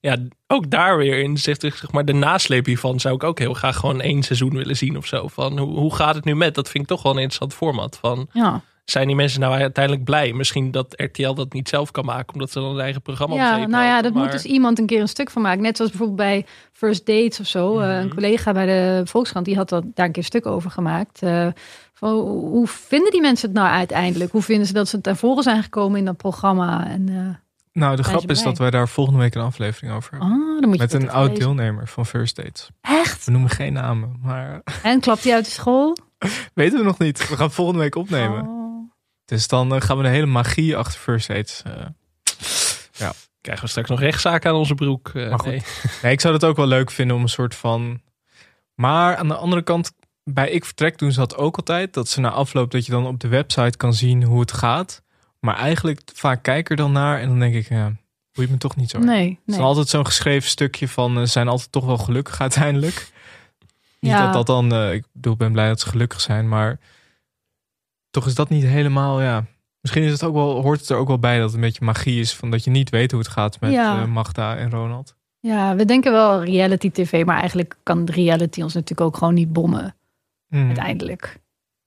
Ja, ook daar weer in zegt zeg maar de nasleep hiervan zou ik ook heel graag gewoon één seizoen willen zien of zo. Van hoe, hoe gaat het nu met? Dat vind ik toch wel een interessant format. Van Ja, zijn die mensen nou uiteindelijk blij? Misschien dat RTL dat niet zelf kan maken, omdat ze dan een eigen programma ja nou ja, dat moet dus iemand een keer een stuk van maken. Net zoals bijvoorbeeld bij First Dates of zo. Eh, een Mhm. collega bij de Volkskrant, die had dat, daar een keer een stuk over gemaakt. Eh, van, hoe vinden die mensen het nou uiteindelijk? Hoe vinden ze dat ze naar voren zijn gekomen in dat programma? En, eh, Nou, de grap is dat wij daar volgende week een aflevering over hebben. ah, dan moet je Met een oud lezen. deelnemer van First Dates. Echt? We noemen geen namen, maar En klapt hij uit de school? weten we nog niet. We gaan volgende week opnemen. Oh. Dus dan eh, gaan we de hele magie achter First Dates. eh, Krijgen we straks nog rechtszaken aan onze broek? Eh, Maar goed. nee. Nee, ik zou dat ook wel leuk vinden om een soort van. Maar aan de andere kant, bij Ik Vertrek doen ze dat ook altijd. Dat ze na afloop dat je dan op de website kan zien hoe het gaat. Maar eigenlijk vaak kijk er dan naar en dan denk ik, ja, boeit me toch niet zo. erg. Nee, Het is nee. altijd zo'n geschreven stukje van, ze zijn altijd toch wel gelukkig uiteindelijk. Niet Ja. dat dat dan, eh, ik bedoel, ik ben blij dat ze gelukkig zijn, maar toch is dat niet helemaal, ja. Misschien is het ook wel, hoort het er ook wel bij dat het een beetje magie is van dat je niet weet hoe het gaat met Ja. eh, Magda en Ronald. Ja, we denken wel reality tv, maar eigenlijk kan reality ons natuurlijk ook gewoon niet bommen. Hmm. Uiteindelijk.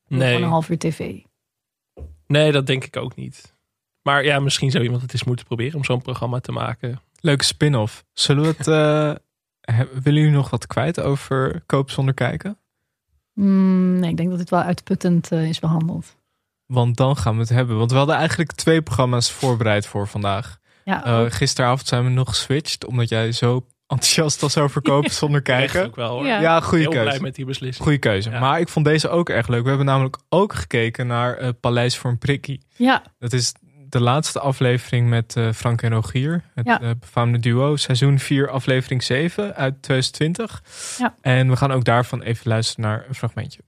Nee. Gewoon een half uur tv. nee, dat denk ik ook niet. Maar ja, misschien zou iemand het eens moeten proberen om zo'n programma te maken. Leuke spin-off. Zullen we het, he- willen jullie nog wat kwijt over Koop zonder kijken? Mm, nee, ik denk dat dit wel uitputtend eh, is behandeld. Want dan gaan we het hebben. Want we hadden eigenlijk twee programma's voorbereid voor vandaag. Ja, Eh, gisteravond zijn we nog geswitcht, omdat jij zo enthousiast was over kopen zonder kijken. ook wel hoor. Ja. Ja, goede Heel blij keuze. met die beslissing. Goede keuze. Ja. Maar ik vond deze ook erg leuk. We hebben namelijk ook gekeken naar eh, Paleis voor een Prikkie. ja, Dat is de laatste aflevering met eh, Frank en Rogier. Het Ja. eh, befaamde duo. Seizoen 4, aflevering 7 uit 2020. Ja. En we gaan ook daarvan even luisteren naar een fragmentje.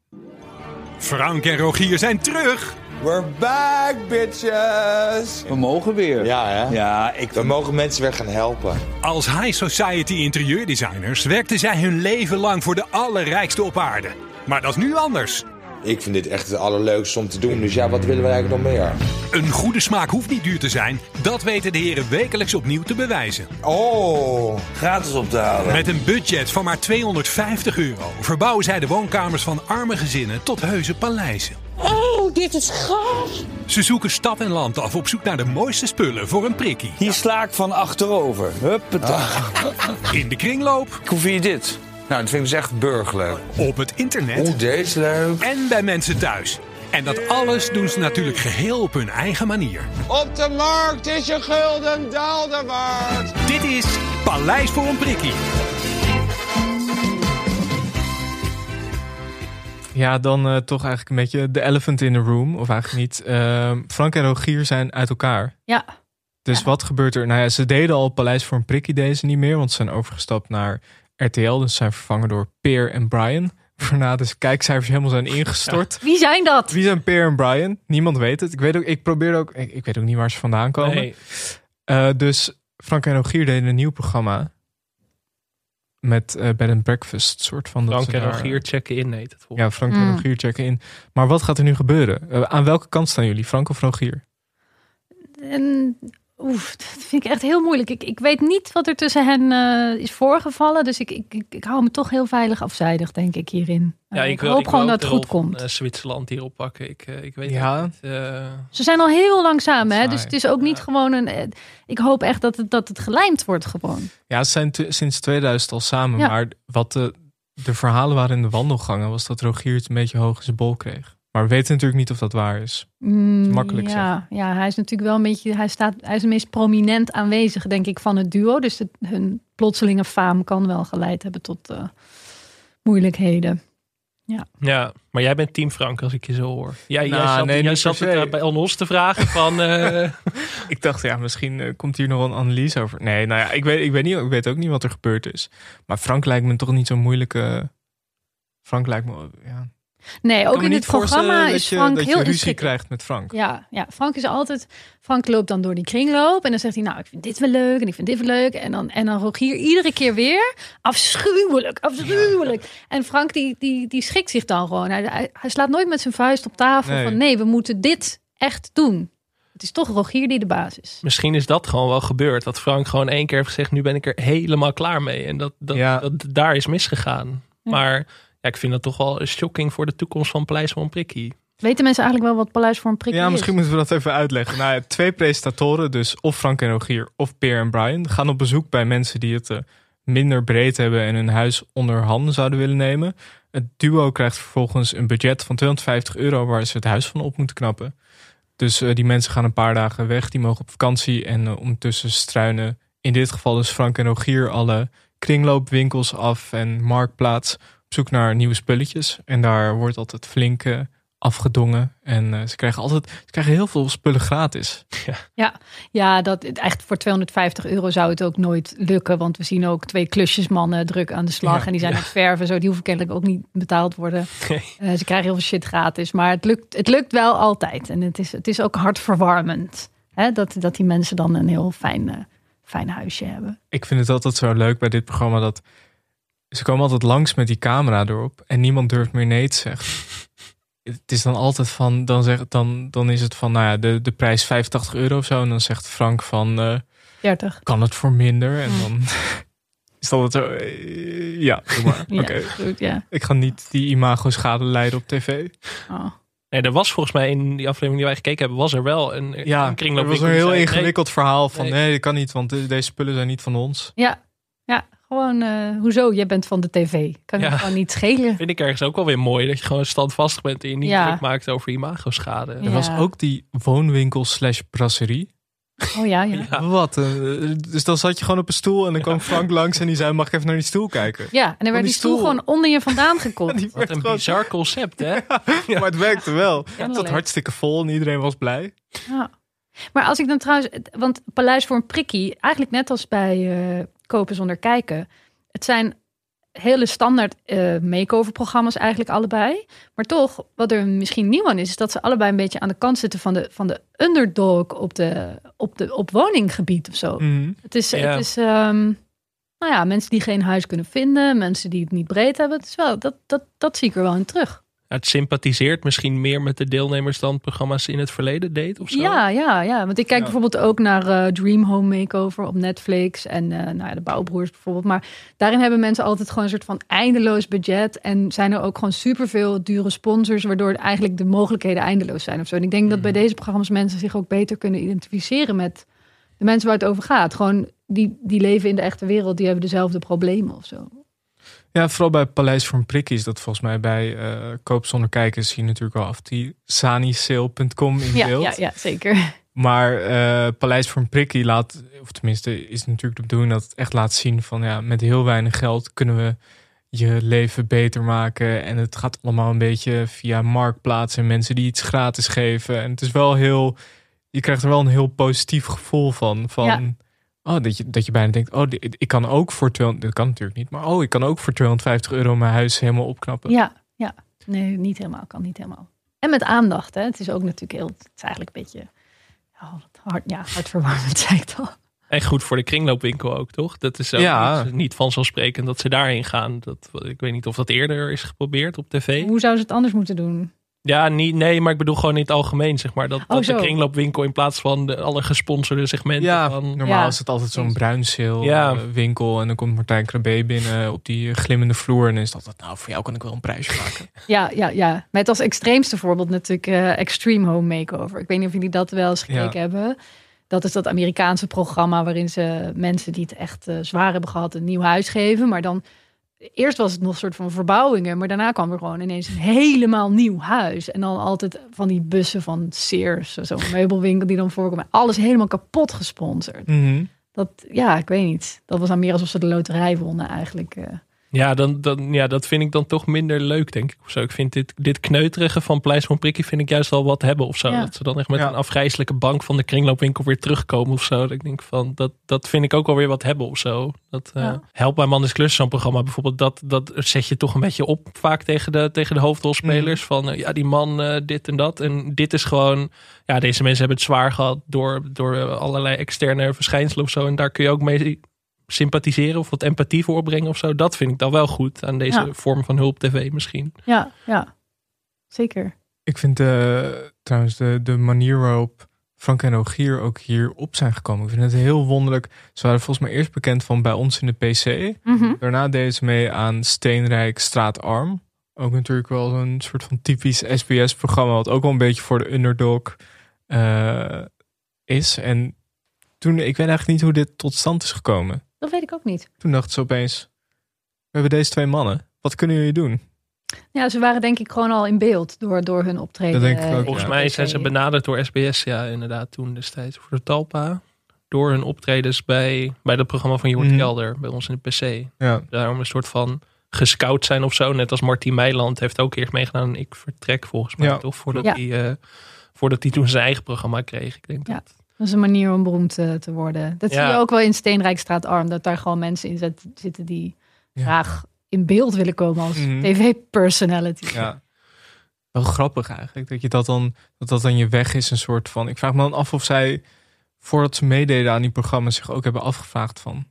Frank en Rogier zijn terug. We're back, bitches! We mogen weer. Ja, hè? Ja, ik We mogen mensen weer gaan helpen. Als high society interieurdesigners werkten zij hun leven lang voor de allerrijkste op aarde. Maar dat is nu anders. Ik vind dit echt het allerleukste om te doen. Dus ja, wat willen we eigenlijk nog meer? Een goede smaak hoeft niet duur te zijn. Dat weten de heren wekelijks opnieuw te bewijzen. Oh, gratis op te halen. Met een budget van maar 250 euro verbouwen zij de woonkamers van arme gezinnen tot heuse paleizen. Oh, dit is gaaf. Ze zoeken stad en land af op zoek naar de mooiste spullen voor een prikkie. Hier sla ik van achterover. Huppata. In de kringloop, Hoe vind je dit? Nou, dat vind ik dus echt burgerlijk. op het internet Oeh, deze is leuk. en bij mensen thuis. En dat alles doen ze natuurlijk geheel op hun eigen manier. Op de markt is je gulden daalder waard. Dit is Paleis voor een prikkie. Ja, dan eh, toch eigenlijk een beetje de elephant in the room. Of eigenlijk niet. Ehm, Frank en Rogier zijn uit elkaar. Ja, Dus wat gebeurt er? Nou ja, ze deden al Paleis voor een prikkie deze niet meer. Want ze zijn overgestapt naar RTL. Dus zijn vervangen door Peer en Brian. Waarna de kijkcijfers helemaal zijn ingestort. wie zijn dat? Wie zijn Peer en Brian? Niemand weet het. Ik weet ook, ik probeer ook, ik, ik weet ook niet waar ze vandaan komen. Nee. Eh, dus Frank en Rogier deden een nieuw programma. Met eh bed and breakfast soort van. dat Frank ze en daar- Rogier checken in, heet het volgens Ja, Frank en Mm. Rogier checken in. Maar wat gaat er nu gebeuren? Eh, aan welke kant staan jullie? Frank of Rogier? En, oef, dat vind ik echt heel moeilijk. Ik, ik weet niet wat er tussen hen eh, is voorgevallen. Dus ik, ik, ik, ik hou me toch heel veilig afzijdig, denk ik, hierin. Ja, Eh, ik, wil, hoop wil gewoon dat het goed van, komt. eh, Zwitserland hierop pakken. Ik, eh, ik weet Ja. het niet. eh, Ze zijn al heel lang samen, hè? Dus het is ook niet gewoon een... eh, Ik hoop echt dat het, dat het gelijmd wordt gewoon. Ja, ze zijn sinds 2000 al samen. Ja. Maar wat de, de verhalen waren in de wandelgangen... was dat Rogier het een beetje hoog in zijn bol kreeg. Maar we weten natuurlijk niet of dat waar is. Mm, makkelijk ja, ja, hij is natuurlijk wel een beetje... Hij, staat, hij is het meest prominent aanwezig, denk ik, van het duo. Dus het, hun plotselinge faam kan wel geleid hebben tot eh, moeilijkheden. ja, maar jij bent team Frank als ik je zo hoor. Jij, jij Nou, zat, nee, jij niet zat het eh, bij Elnos te vragen van... eh, Ik dacht, ja, misschien komt hier nog een analyse over. Nee, nou ja, ik weet, ik, weet niet, ik weet ook niet wat er gebeurd is. Maar Frank lijkt me toch niet zo'n moeilijke... Frank lijkt me... Ja. Nee, ook in het programma is dat je, Frank dat je heel ruzie krijgt met Frank. Ja, ja, Frank is altijd. Frank loopt dan door die kringloop en dan zegt hij: Nou, ik vind dit wel leuk en ik vind dit wel leuk. En dan, en dan Rogier iedere keer weer: Afschuwelijk, afschuwelijk. En Frank die, die, die schikt zich dan gewoon. Hij, hij, slaat nooit met zijn vuist op tafel Nee. van: Nee, we moeten dit echt doen. Het is toch Rogier die de baas is. misschien is dat gewoon wel gebeurd. Dat Frank gewoon één keer heeft gezegd... nu ben ik er helemaal klaar mee. En dat, dat, Ja. dat daar is misgegaan. Ja. Maar ja, ik vind dat toch wel shocking voor de toekomst van Paleis van Prikkie. Weten mensen eigenlijk wel wat Paleis voor een prik Ja, is? misschien moeten we dat even uitleggen. Nou, twee presentatoren, dus of Frank en Rogier of Peer en Brian, gaan op bezoek bij mensen die het eh, minder breed hebben en hun huis onder handen zouden willen nemen. Het duo krijgt vervolgens een budget van 250 euro waar ze het huis van op moeten knappen. Dus eh, die mensen gaan een paar dagen weg, die mogen op vakantie en eh, ondertussen struinen in dit geval dus Frank en Rogier alle kringloopwinkels af en marktplaats op zoek naar nieuwe spulletjes. En daar wordt altijd flink eh, afgedongen. En eh, ze krijgen altijd ze krijgen heel veel spullen gratis. Ja, dat echt voor 250 euro zou het ook nooit lukken. Want we zien ook twee klusjesmannen druk aan de slag. Ja, en die zijn ja. aan het verven. Zo, die hoeven kennelijk ook niet betaald worden. Nee. Eh, ze krijgen heel veel shit gratis. Maar het lukt, het lukt wel altijd. En het is, het is ook hartverwarmend. Hè? Dat, dat die mensen dan een heel fijn, eh, fijn huisje hebben. Ik vind het altijd zo leuk bij dit programma dat ze komen altijd langs met die camera erop en niemand durft meer nee te zeggen. Het is dan altijd van, dan, zeg, dan, dan is het van, nou ja, de, de prijs 85 euro of zo. En dan zegt Frank van, eh, 30. kan het voor minder? En dan is dat het zo, eh, ja, doe maar. Ja, Oké. goed, ja. Ik ga niet die imago-schade leiden op tv. Oh. Nee, er was volgens mij in die aflevering die wij gekeken hebben... was er wel een, Ja, een er kringloop. was een heel ingewikkeld verhaal van, Nee. nee, dat kan niet, want de- deze spullen zijn niet van ons. Ja, ja gewoon, eh, hoezo? Jij bent van de tv. Kan Ja. je gewoon niet schelen. Vind ik ergens ook wel weer mooi. Dat je gewoon standvastig bent en je niet Ja. druk maakt over imago-schade. Er Ja. was ook die woonwinkel slash brasserie. Oh ja, ja. Ja. Wat? eh, dus dan zat je gewoon op een stoel en dan kwam Frank langs en die zei: Mag ik even naar die stoel kijken? Ja, en dan werd die die stoel stoel. gewoon onder je vandaan gekopt. Die Wat werd een gewoon- bizar concept, hè? Maar het werkte wel. Het zat hartstikke vol en iedereen was blij. Ja. Maar als ik dan trouwens, want Paleis voor een prikkie, eigenlijk net als bij eh, Kopen zonder kijken, het zijn hele standaard eh makeover-programma's eigenlijk allebei. Maar toch, wat er misschien nieuw aan is, is dat ze allebei een beetje aan de kant zitten van de, van de underdog op, de, op, de, op woninggebied of zo. Mhm. Het is, Ja. het is ehm, nou ja, mensen die geen huis kunnen vinden, mensen die het niet breed hebben. Het is wel, dat, dat, dat zie ik er wel in terug. Het sympathiseert misschien meer met de deelnemers dan programma's in het verleden deed of zo. Ja, ja, ja. Want ik kijk Ja. bijvoorbeeld ook naar eh, Dream Home Makeover op Netflix. En eh, nou ja, de Bouwbroers bijvoorbeeld. Maar daarin hebben mensen altijd gewoon een soort van eindeloos budget. En zijn er ook gewoon superveel dure sponsors. Waardoor eigenlijk de mogelijkheden eindeloos zijn of zo. En ik denk dat bij deze programma's mensen zich ook beter kunnen identificeren met de mensen waar het over gaat. Gewoon die, die leven in de echte wereld. Die hebben dezelfde problemen of zo. Ja, vooral bij Paleis voor een Prikkie is dat volgens mij bij eh, Koop zonder kijken zie je natuurlijk wel af die sanisale.com in Ja, beeld. ja, ja, zeker. Maar eh, Paleis voor een Prikkie laat, of tenminste is natuurlijk de bedoeling dat het echt laat zien van ja, met heel weinig geld kunnen we je leven beter maken. En het gaat allemaal een beetje via marktplaatsen en mensen die iets gratis geven. En het is wel heel, je krijgt er wel een heel positief gevoel van. van Ja. Oh, dat, je, dat je bijna denkt, oh, dit- ik kan ook voor 200, dat kan natuurlijk niet, maar oh, ik kan ook voor 250 euro mijn huis helemaal opknappen. Ja, ja. Nee, niet helemaal. Kan niet helemaal. En met aandacht. Hè. Het is ook natuurlijk heel... Het is eigenlijk een beetje... Ja, wat hard, ja, hartverwarmend, zei ik al. En goed voor de kringloopwinkel ook, toch? Dat is ook Ja. niet, niet vanzelfsprekend dat ze daarheen gaan. Dat, ik weet niet of dat eerder is geprobeerd op tv. Hoe zou ze het anders moeten doen? Ja, niet, nee, maar ik bedoel gewoon in het algemeen, zeg maar. Dat, dat de Oh, kringloopwinkel in plaats van de, alle gesponsorde segmenten Ja, van... normaal Ja. is het altijd zo'n bruinzeel Ja. eh, winkel. En dan komt Martijn Krabbe binnen op die glimmende vloer. En dan is dat, nou, voor jou kan ik wel een prijsje maken. Ja, ja, ja. Met als extreemste voorbeeld natuurlijk eh, Extreme Home Makeover. Ik weet niet of jullie dat wel eens gekeken Ja. hebben. Dat is dat Amerikaanse programma waarin ze mensen die het echt eh, zwaar hebben gehad een nieuw huis geven. Maar dan, eerst was het nog een soort van verbouwingen. Maar daarna kwam er gewoon ineens een helemaal nieuw huis. En dan altijd van die bussen van Sears, zo'n meubelwinkel die dan voorkomen. Alles helemaal kapot gesponsord. Mhm. Dat, ja, ik weet niet. Dat was dan meer alsof ze de loterij wonnen eigenlijk. Ja, dan, dan, ja, dat vind ik dan toch minder leuk, denk ik. Of zo. Ik vind dit, dit kneuterige van Pleis van Prikkie vind ik juist wel wat hebben of zo. Ja. Dat ze dan echt met Ja. een afgrijzelijke bank van de kringloopwinkel weer terugkomen of zo. Dat ik denk van, dat, dat vind ik ook wel weer wat hebben of zo. Dat eh Ja. Help mijn man is klus, zo'n programma bijvoorbeeld. Dat, dat zet je toch een beetje op vaak tegen de, tegen de hoofdrolspelers. Mhm. Van, eh, ja, die man eh, dit en dat. En dit is gewoon, ja, deze mensen hebben het zwaar gehad door, door allerlei externe verschijnselen of zo. En daar kun je ook mee sympathiseren of wat empathie voor opbrengen of zo. Dat vind ik dan wel goed aan deze Ja. vorm van hulp tv misschien. Ja, ja. Zeker. Ik vind eh, trouwens de, de manier waarop Frank en Rogier ook hier op zijn gekomen. Ik vind het heel wonderlijk. Ze waren volgens mij eerst bekend van bij ons in de PC. Mhm. Daarna deden ze mee aan Steenrijk Straatarm. Ook natuurlijk wel zo'n soort van typisch SBS-programma. Wat ook wel een beetje voor de underdog eh, is. En toen, ik weet eigenlijk niet hoe dit tot stand is gekomen. Dat weet ik ook niet. Toen dachten ze opeens, we hebben deze twee mannen. Wat kunnen jullie doen? Ja, ze waren denk ik gewoon al in beeld door, door hun optreden. Dat denk ik ook, Volgens Ja. mij zijn ze benaderd door SBS, ja, inderdaad, toen destijds voor de Talpa. Door hun optredens bij, bij dat programma van Jort Mhm. Kelder, bij ons in de PC. Ja, Daarom een soort van gescout zijn of zo. Net als Martien Meiland heeft ook eerst meegedaan. aan Ik vertrek volgens mij, Ja, toch? Voordat, Ja. hij, eh, voordat hij toen zijn eigen programma kreeg. Ik denk Ja. dat. Dat is een manier om beroemd te, te worden. Dat Ja. zie je ook wel in Steenrijkstraat Arm. Dat daar gewoon mensen in zitten die Ja. graag in beeld willen komen als Mhm. tv-personality. ja. Wel grappig eigenlijk. Dat je dat dan, dat dat dan je weg is. Een soort van. Ik vraag me dan af of zij, voordat ze meededen aan die programma's, zich ook hebben afgevraagd van.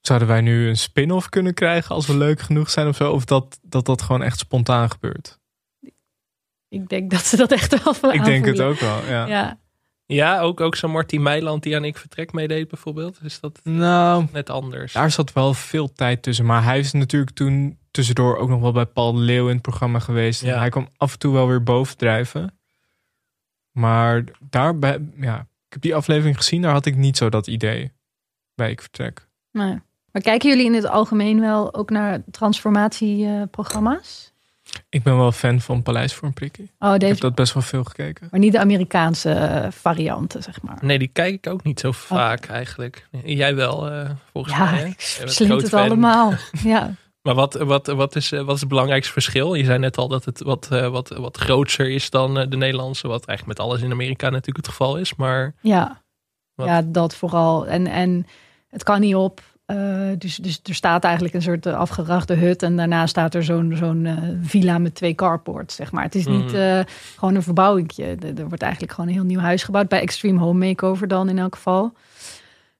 Zouden wij nu een spin-off kunnen krijgen als we leuk genoeg zijn of zo? Of dat dat, dat gewoon echt spontaan gebeurt? Ik denk dat ze dat echt wel van Ik denk het ook wel, ja. Ja. Ja, ook, ook zo'n Martien Meiland die aan Ik vertrek meedeed bijvoorbeeld. Is dat Nou, net anders? daar zat wel veel tijd tussen. Maar hij is natuurlijk toen tussendoor ook nog wel bij Paul Leeuw in het programma geweest. Ja. hij kwam af en toe wel weer bovendrijven. Maar daarbij, ja, ik heb die aflevering gezien, daar had ik niet zo dat idee bij Ik Vertrek. Nee. Maar kijken jullie in het algemeen wel ook naar transformatieprogramma's? Ik ben wel fan van Paleis voor een Prikkie. oh, Ik deze, heb dat best wel veel gekeken. maar niet de Amerikaanse eh, varianten, zeg maar. Nee, die kijk ik ook niet zo vaak eigenlijk. Jij wel, eh, volgens Ja, mij. ik slind groot het fan. allemaal. Ja. Maar wat, wat, wat, is, eh, wat is het belangrijkste verschil? Je zei net al dat het wat, eh, wat, wat grootser is dan de Nederlandse. Wat eigenlijk met alles in Amerika natuurlijk het geval is. Maar Ja, Wat? ja dat vooral. En, en het kan niet op. eh, dus, dus er staat eigenlijk een soort eh, afgerachte hut. En daarna staat er zo'n zo'n eh, villa met twee carports, zeg maar. Het is niet eh, gewoon een verbouwingje. Er, wordt eigenlijk gewoon een heel nieuw huis gebouwd. Bij Extreme Home Makeover dan in elk geval.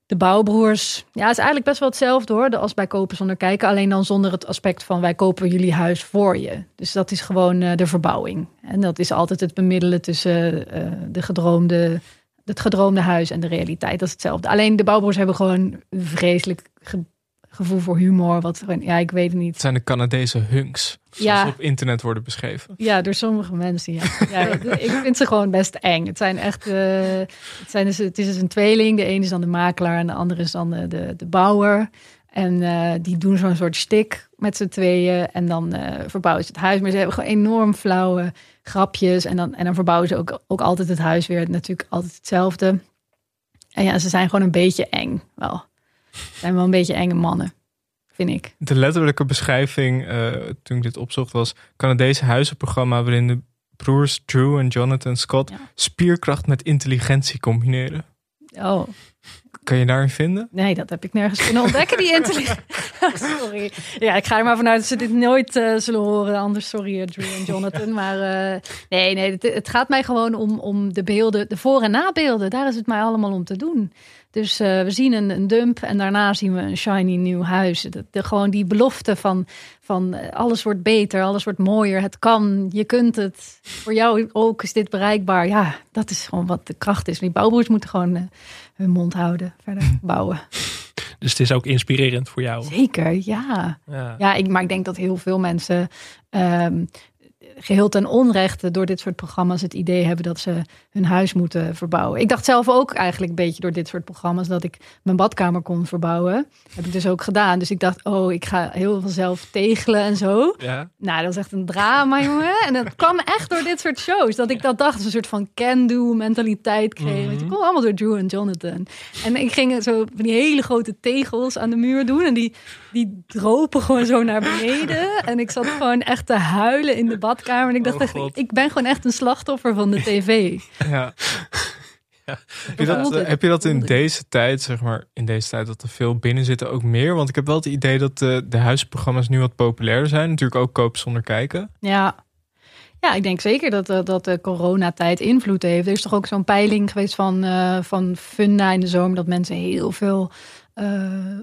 De bouwbroers. Ja, het is eigenlijk best wel hetzelfde hoor. Als bij kopen zonder kijken. Alleen dan zonder het aspect van wij kopen jullie huis voor je. Dus dat is gewoon de verbouwing. En dat is altijd het bemiddelen tussen de gedroomde, het gedroomde huis en de realiteit. Dat is hetzelfde. Alleen de bouwbroers hebben gewoon een vreselijk ge- gevoel voor humor. Wat ja, ik weet het niet. Het zijn de Canadese hunks. Zoals Ja. op internet worden beschreven. Ja, door sommige mensen. Ja. ja, ik vind ze gewoon best eng. Het zijn echt. eh, het, zijn dus, het is dus een tweeling. De ene is dan de makelaar en de andere is dan de, de, de bouwer. En eh, die doen zo'n soort stik met z'n tweeën. En dan eh, verbouwen ze het huis. Maar ze hebben gewoon enorm flauwe grapjes. En dan, en dan verbouwen ze ook, ook altijd het huis weer. Natuurlijk altijd hetzelfde. En ja, ze zijn gewoon een beetje eng. Wel. Ze zijn wel een beetje enge mannen, vind ik. De letterlijke beschrijving eh, toen ik dit opzocht was... Canadese huizenprogramma waarin de broers Drew en Jonathan Scott... spierkracht met intelligentie combineren. Oh, Kan je daarin vinden? Nee, dat heb ik nergens kunnen ontdekken, die intelligentie. sorry. Ja, ik ga er maar vanuit dat ze dit nooit eh, zullen horen. Anders, sorry, Drew en Jonathan. Maar eh, nee, nee het, gaat mij gewoon om, om de beelden, de voor- en nabeelden. Daar is het mij allemaal om te doen. Dus eh, we zien een, een dump en daarna zien we een shiny nieuw huis. De, de- gewoon die belofte van, van alles wordt beter, alles wordt mooier. Het kan, je kunt het. Voor jou ook is dit bereikbaar. Ja, dat is gewoon wat de kracht is. Die bouwboers moeten gewoon hun mond houden, verder bouwen. Dus het is ook inspirerend voor jou. Zeker, ja. Ja. Ja, ik, maar ik denk dat heel veel mensen ehm, geheel ten onrechte door dit soort programma's het idee hebben dat ze hun huis moeten verbouwen. Ik dacht zelf ook eigenlijk een beetje door dit soort programma's dat ik mijn badkamer kon verbouwen. Heb ik dus ook gedaan. Dus ik dacht, oh, ik ga heel veel zelf tegelen en zo. Ja. Nou, dat is echt een drama, jongen. En dat kwam echt door dit soort shows. Dat ik dat dacht, een soort van can-do mentaliteit kreeg. Mhm. Het kwam allemaal door Drew en Jonathan. En ik ging zo van die hele grote tegels aan de muur doen. En die, die dropen gewoon zo naar beneden. En ik zat gewoon echt te huilen in de badkamer. En ik dacht, Oh, echt, God. ik ben gewoon echt een slachtoffer van de tv. Ja. Heb je, dat, voelt het. heb je dat in deze tijd, zeg maar, in deze tijd dat er veel binnen zitten ook meer? Want ik heb wel het idee dat de, de huisprogramma's nu wat populairder zijn. Natuurlijk ook koop zonder kijken. Ja. Ja, ik denk zeker dat, eh, dat de coronatijd invloed heeft. Er is toch ook zo'n peiling geweest van, eh, van Funda in de zomer... dat mensen heel veel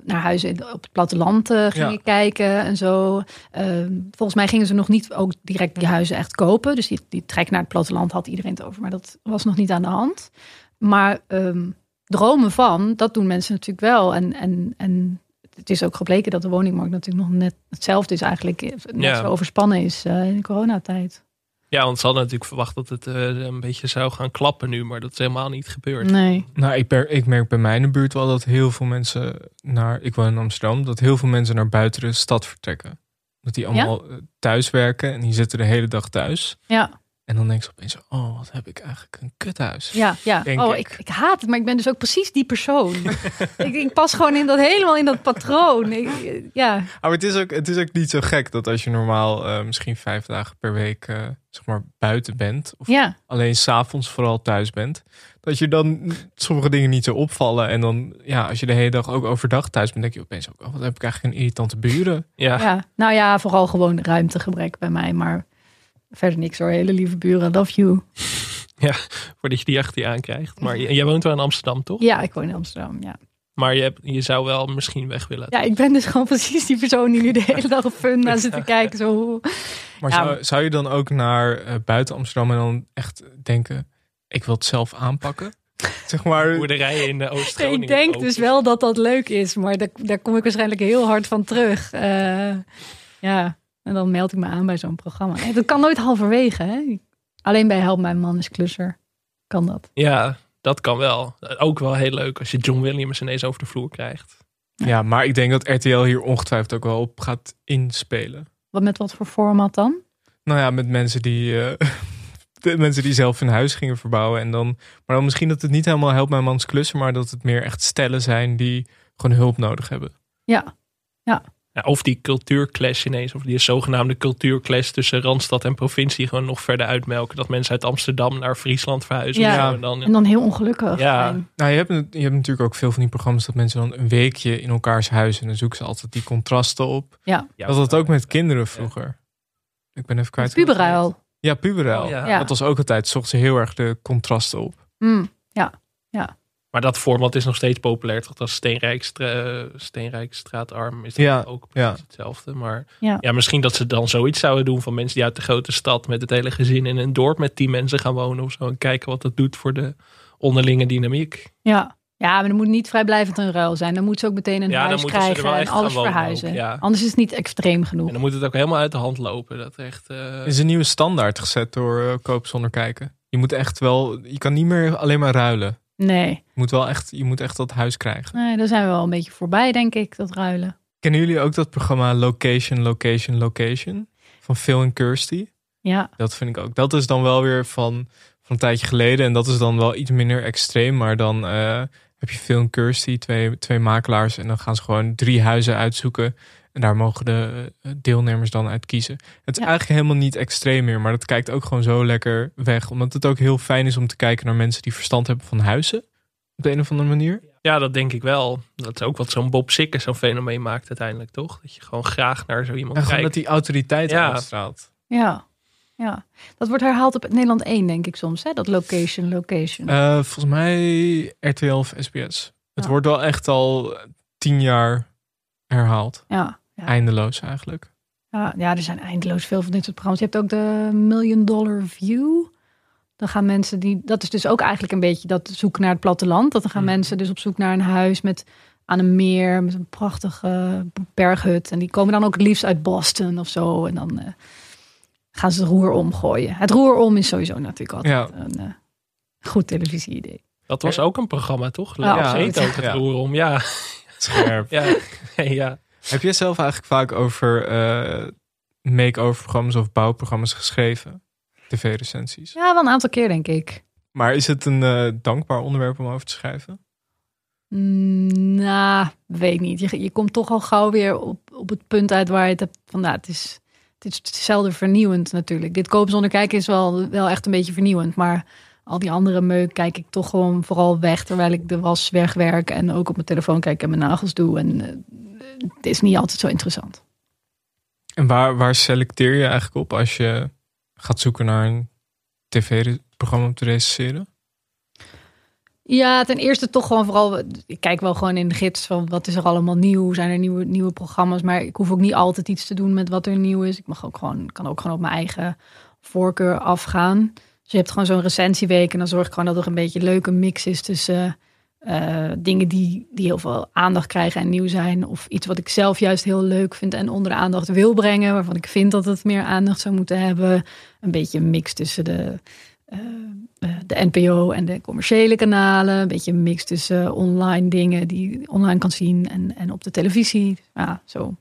naar huizen op het platteland eh, gingen Ja. kijken en zo. Eh, volgens mij gingen ze nog niet ook direct die huizen echt kopen. Dus die, die trek naar het platteland had iedereen het over. Maar dat was nog niet aan de hand. Maar ehm, dromen van, dat doen mensen natuurlijk wel. En, en, en het is ook gebleken dat de woningmarkt natuurlijk nog net hetzelfde is eigenlijk. Net Ja. zo overspannen is eh, in de coronatijd. Ja, want ze hadden natuurlijk verwacht dat het eh, een beetje zou gaan klappen nu, maar dat is helemaal niet gebeurd. Nee. Nou, ik, ber- ik merk bij mij in de buurt wel dat heel veel mensen naar... Ik woon in Amsterdam. Dat heel veel mensen naar buiten de stad vertrekken. Dat die allemaal eh, thuis werken en die zitten de hele dag thuis. Ja, En dan denk ze opeens, oh, wat heb ik eigenlijk een kuthuis. ja, ja. Oh, ik. ik. Ik, haat het, maar ik ben dus ook precies die persoon. ik, ik pas gewoon in dat, helemaal in dat patroon. Ik, ja, Maar het is, ook, het is ook niet zo gek dat als je normaal eh, misschien vijf dagen per week eh, zeg maar buiten bent. Of ja, alleen s'avonds vooral thuis bent. Dat je dan sommige dingen niet zo opvallen. En dan, ja, als je de hele dag ook overdag thuis bent, denk je opeens ook, oh, wat heb ik eigenlijk een irritante buren. Ja, ja. Nou ja, vooral gewoon ruimtegebrek bij mij. Maar verder niks hoor. Hele lieve buren, love you. voordat je die achter je aankrijgt. Maar jij woont wel in Amsterdam, toch? Ja, ik woon in Amsterdam, ja. Maar je, hebt, je zou wel misschien weg willen. Ja, ik ben dus gewoon precies die persoon die nu de hele dag op fun naar zit te kijken. Zo. Maar Ja, zou, zou je dan ook naar eh, buiten Amsterdam en dan echt denken, ik wil het zelf aanpakken? zeg maar, Boerderijen in de Nee, Oost-Groningen. ik denk ook. dus wel dat dat leuk is, maar daar, daar kom ik waarschijnlijk heel hard van terug. Eh, ja, en dan meld ik me aan bij zo'n programma. Dat kan nooit halverwege. Hè? Alleen bij Help Mijn Man is Klusser kan dat. Ja, dat kan wel. Ook wel heel leuk als je John Williams ineens over de vloer krijgt. ja, maar ik denk dat RTL hier ongetwijfeld ook wel op gaat inspelen. Wat met wat voor format dan? Nou ja, met mensen die, eh, de mensen die zelf hun huis gingen verbouwen. En dan, maar dan misschien dat het niet helemaal helpt mijn mans klussen, maar dat het meer echt stellen zijn die gewoon hulp nodig hebben. Ja, Ja, of die cultuurclash ineens, of die zogenaamde cultuurclash tussen Randstad en provincie gewoon nog verder uitmelken. Dat mensen uit Amsterdam naar Friesland verhuizen. Ja. En dan, en dan heel ongelukkig. Ja. zijn. Nou, je hebt, je hebt natuurlijk ook veel van die programma's dat mensen dan een weekje in elkaars huis en dan zoeken ze altijd die contrasten op. Ja, Ja, dat had ook met kinderen vroeger. Ik ben even kwijt. puberuil. Ja, puberuil. Oh, ja. Ja. Dat was ook altijd, zochten ze heel erg de contrasten op. Mm, ja. Maar Maar dat format is nog steeds populair, toch? Dat is Steenrijkstra uh, Steenrijkstraatarm is dat Ja, ook precies ja. hetzelfde. Maar Ja. ja. misschien dat ze dan zoiets zouden doen van mensen die uit de grote stad met het hele gezin in een dorp met tien mensen gaan wonen of zo. En kijken wat dat doet voor de onderlinge dynamiek. Ja. ja, maar er moet niet vrijblijvend een ruil zijn. Dan moet ze ook meteen een Ja, huis moeten krijgen en alles verhuizen. ook, ja. Anders is het niet extreem genoeg. En dan moet het ook helemaal uit de hand lopen. Dat echt, eh, is een nieuwe standaard gezet door eh, koop zonder kijken. Je moet echt wel, je kan niet meer alleen maar ruilen. Nee. Je moet wel echt, je moet echt dat huis krijgen. nee, daar zijn we wel een beetje voorbij, denk ik, dat ruilen. Kennen jullie ook dat programma Location, Location, Location? Van Phil en Kirsty? Ja, Dat vind ik ook. Dat is dan wel weer van, van een tijdje geleden. En dat is dan wel iets minder extreem. Maar dan eh, heb je Phil en Kirsty, twee, twee makelaars. En dan gaan ze gewoon drie huizen uitzoeken. En daar mogen de eh, deelnemers dan uit kiezen. Het is Ja. eigenlijk helemaal niet extreem meer. Maar dat kijkt ook gewoon zo lekker weg. Omdat het ook heel fijn is om te kijken naar mensen die verstand hebben van huizen. Op de een of andere manier. ja, dat denk ik wel. Dat is ook wat zo'n Bob Sikker zo'n fenomeen maakt uiteindelijk, toch? Dat je gewoon graag naar zo iemand En gewoon kijkt. dat die autoriteit Ja. uitstraalt. ja, ja. Dat wordt herhaald op Nederland 1, denk ik soms. Hè? Dat location, location. Eh, volgens mij RTL of SBS. Het wordt wel echt al tien jaar herhaald. ja, ja. Eindeloos eigenlijk. Ja, ja, er zijn eindeloos veel van dit soort programma's. Je hebt ook de Million Dollar View. Dan gaan mensen die. Dat is dus ook eigenlijk een beetje dat zoeken naar het platteland. Dat dan gaan mensen dus op zoek naar een huis met aan een meer, met een prachtige berghut. En die komen dan ook het liefst uit Boston of zo. En dan eh, gaan ze het roer omgooien. Het roer om is sowieso natuurlijk altijd Ja. een eh, goed televisie-idee. Dat was ook een programma, toch? Ja, Ja, absoluut. heet ook het roer om. Ja, Scherp. ja, ja. Heb jij zelf eigenlijk vaak over eh make-over programma's of bouwprogramma's geschreven? TV-recensies. Ja, wel een aantal keer denk ik. Maar is het een eh, dankbaar onderwerp om over te schrijven? Mm, Nou, weet niet. Je, je komt toch al gauw weer op, op het punt uit waar je het hebt van, nou, het is, het is hetzelfde vernieuwend natuurlijk. Dit kopen zonder kijken is wel, wel echt een beetje vernieuwend, maar al die andere meuk kijk ik toch gewoon vooral weg terwijl ik de was wegwerk en ook op mijn telefoon kijk en mijn nagels doe. En eh, het is niet altijd zo interessant. En waar, waar selecteer je eigenlijk op als je gaat zoeken naar een tv-programma om te recenseren? Ja, ten eerste toch gewoon vooral. Ik kijk wel gewoon in de gids van wat is er allemaal nieuw. Zijn er nieuwe, nieuwe programma's? Maar ik hoef ook niet altijd iets te doen met wat er nieuw is. Ik mag ook gewoon, kan ook gewoon op mijn eigen voorkeur afgaan. Dus je hebt gewoon zo'n recensieweek en dan zorg ik gewoon dat er een beetje een leuke mix is tussen eh, dingen die, die heel veel aandacht krijgen en nieuw zijn. Of iets wat ik zelf juist heel leuk vind en onder de aandacht wil brengen. Waarvan ik vind dat het meer aandacht zou moeten hebben. Een beetje een mix tussen de, eh, eh, de NPO en de commerciële kanalen. Een beetje een mix tussen online dingen die je online kan zien en, en op de televisie. Ja, zo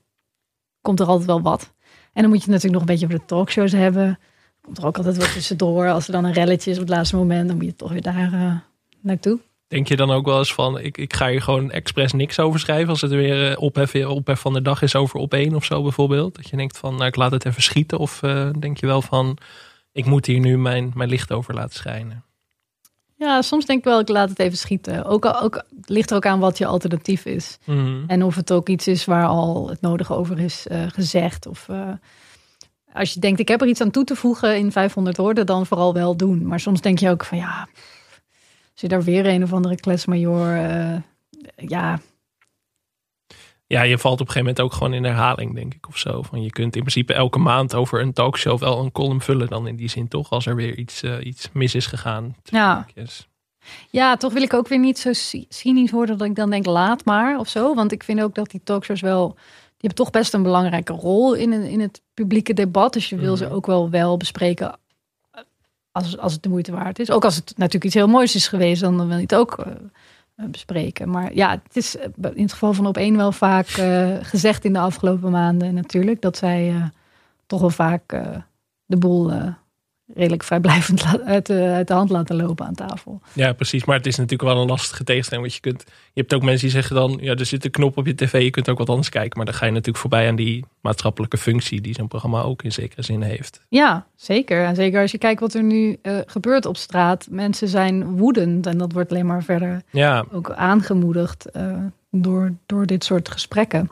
komt er altijd wel wat. En dan moet je het natuurlijk nog een beetje over de talkshows hebben. Komt er ook altijd wat tussendoor. Als er dan een relletje is op het laatste moment, dan moet je toch weer daar eh, naartoe. Denk je dan ook wel eens van, ik, ik ga hier gewoon expres niks over schrijven als het weer eh, ophef, ophef van de dag is over op één of zo bijvoorbeeld? Dat je denkt van, nou ik laat het even schieten. Of eh, denk je wel van, ik moet hier nu mijn, mijn licht over laten schijnen? Ja, soms denk ik wel, ik laat het even schieten. Ook, ook, het ligt er ook aan wat je alternatief is. Mhm. En of het ook iets is waar al het nodige over is gezegd. Of als je denkt, ik heb er iets aan toe te voegen in 500 woorden, dan vooral wel doen. Maar soms denk je ook van ja, zit daar weer een of andere kletsmajor. eh, ja, Ja, je valt op een gegeven moment ook gewoon in herhaling, denk ik, of zo. Van je kunt in principe elke maand over een talkshow wel een column vullen dan in die zin, toch? Als er weer iets, eh, iets mis is gegaan. Ja. Yes. ja, toch wil ik ook weer niet zo cy- cynisch worden dat ik dan denk, laat maar of zo. Want ik vind ook dat die talkshows wel, die hebben toch best een belangrijke rol in, het- in het publieke debat. Dus je wil ze ook wel wel bespreken als, als het de moeite waard is. Ook als het natuurlijk iets heel moois is geweest, dan wil je het ook eh, eh, bespreken. Maar ja, het is eh, in het geval van op één wel vaak gezegd in de afgelopen maanden natuurlijk. Dat zij toch wel vaak de boel redelijk vrijblijvend uit, de, uit de hand laten lopen aan tafel. Ja, precies. Maar het is natuurlijk wel een lastige tegenstelling. Want je, kunt, je hebt ook mensen die zeggen dan... ja, er zit een knop op je tv, je kunt ook wat anders kijken. Maar dan ga je natuurlijk voorbij aan die maatschappelijke functie... die zo'n programma ook in zekere zin heeft. Ja, zeker. En zeker als je kijkt wat er nu eh, gebeurt op straat. Mensen zijn woedend en dat wordt alleen maar verder Ja, ook aangemoedigd eh, door, door dit soort gesprekken.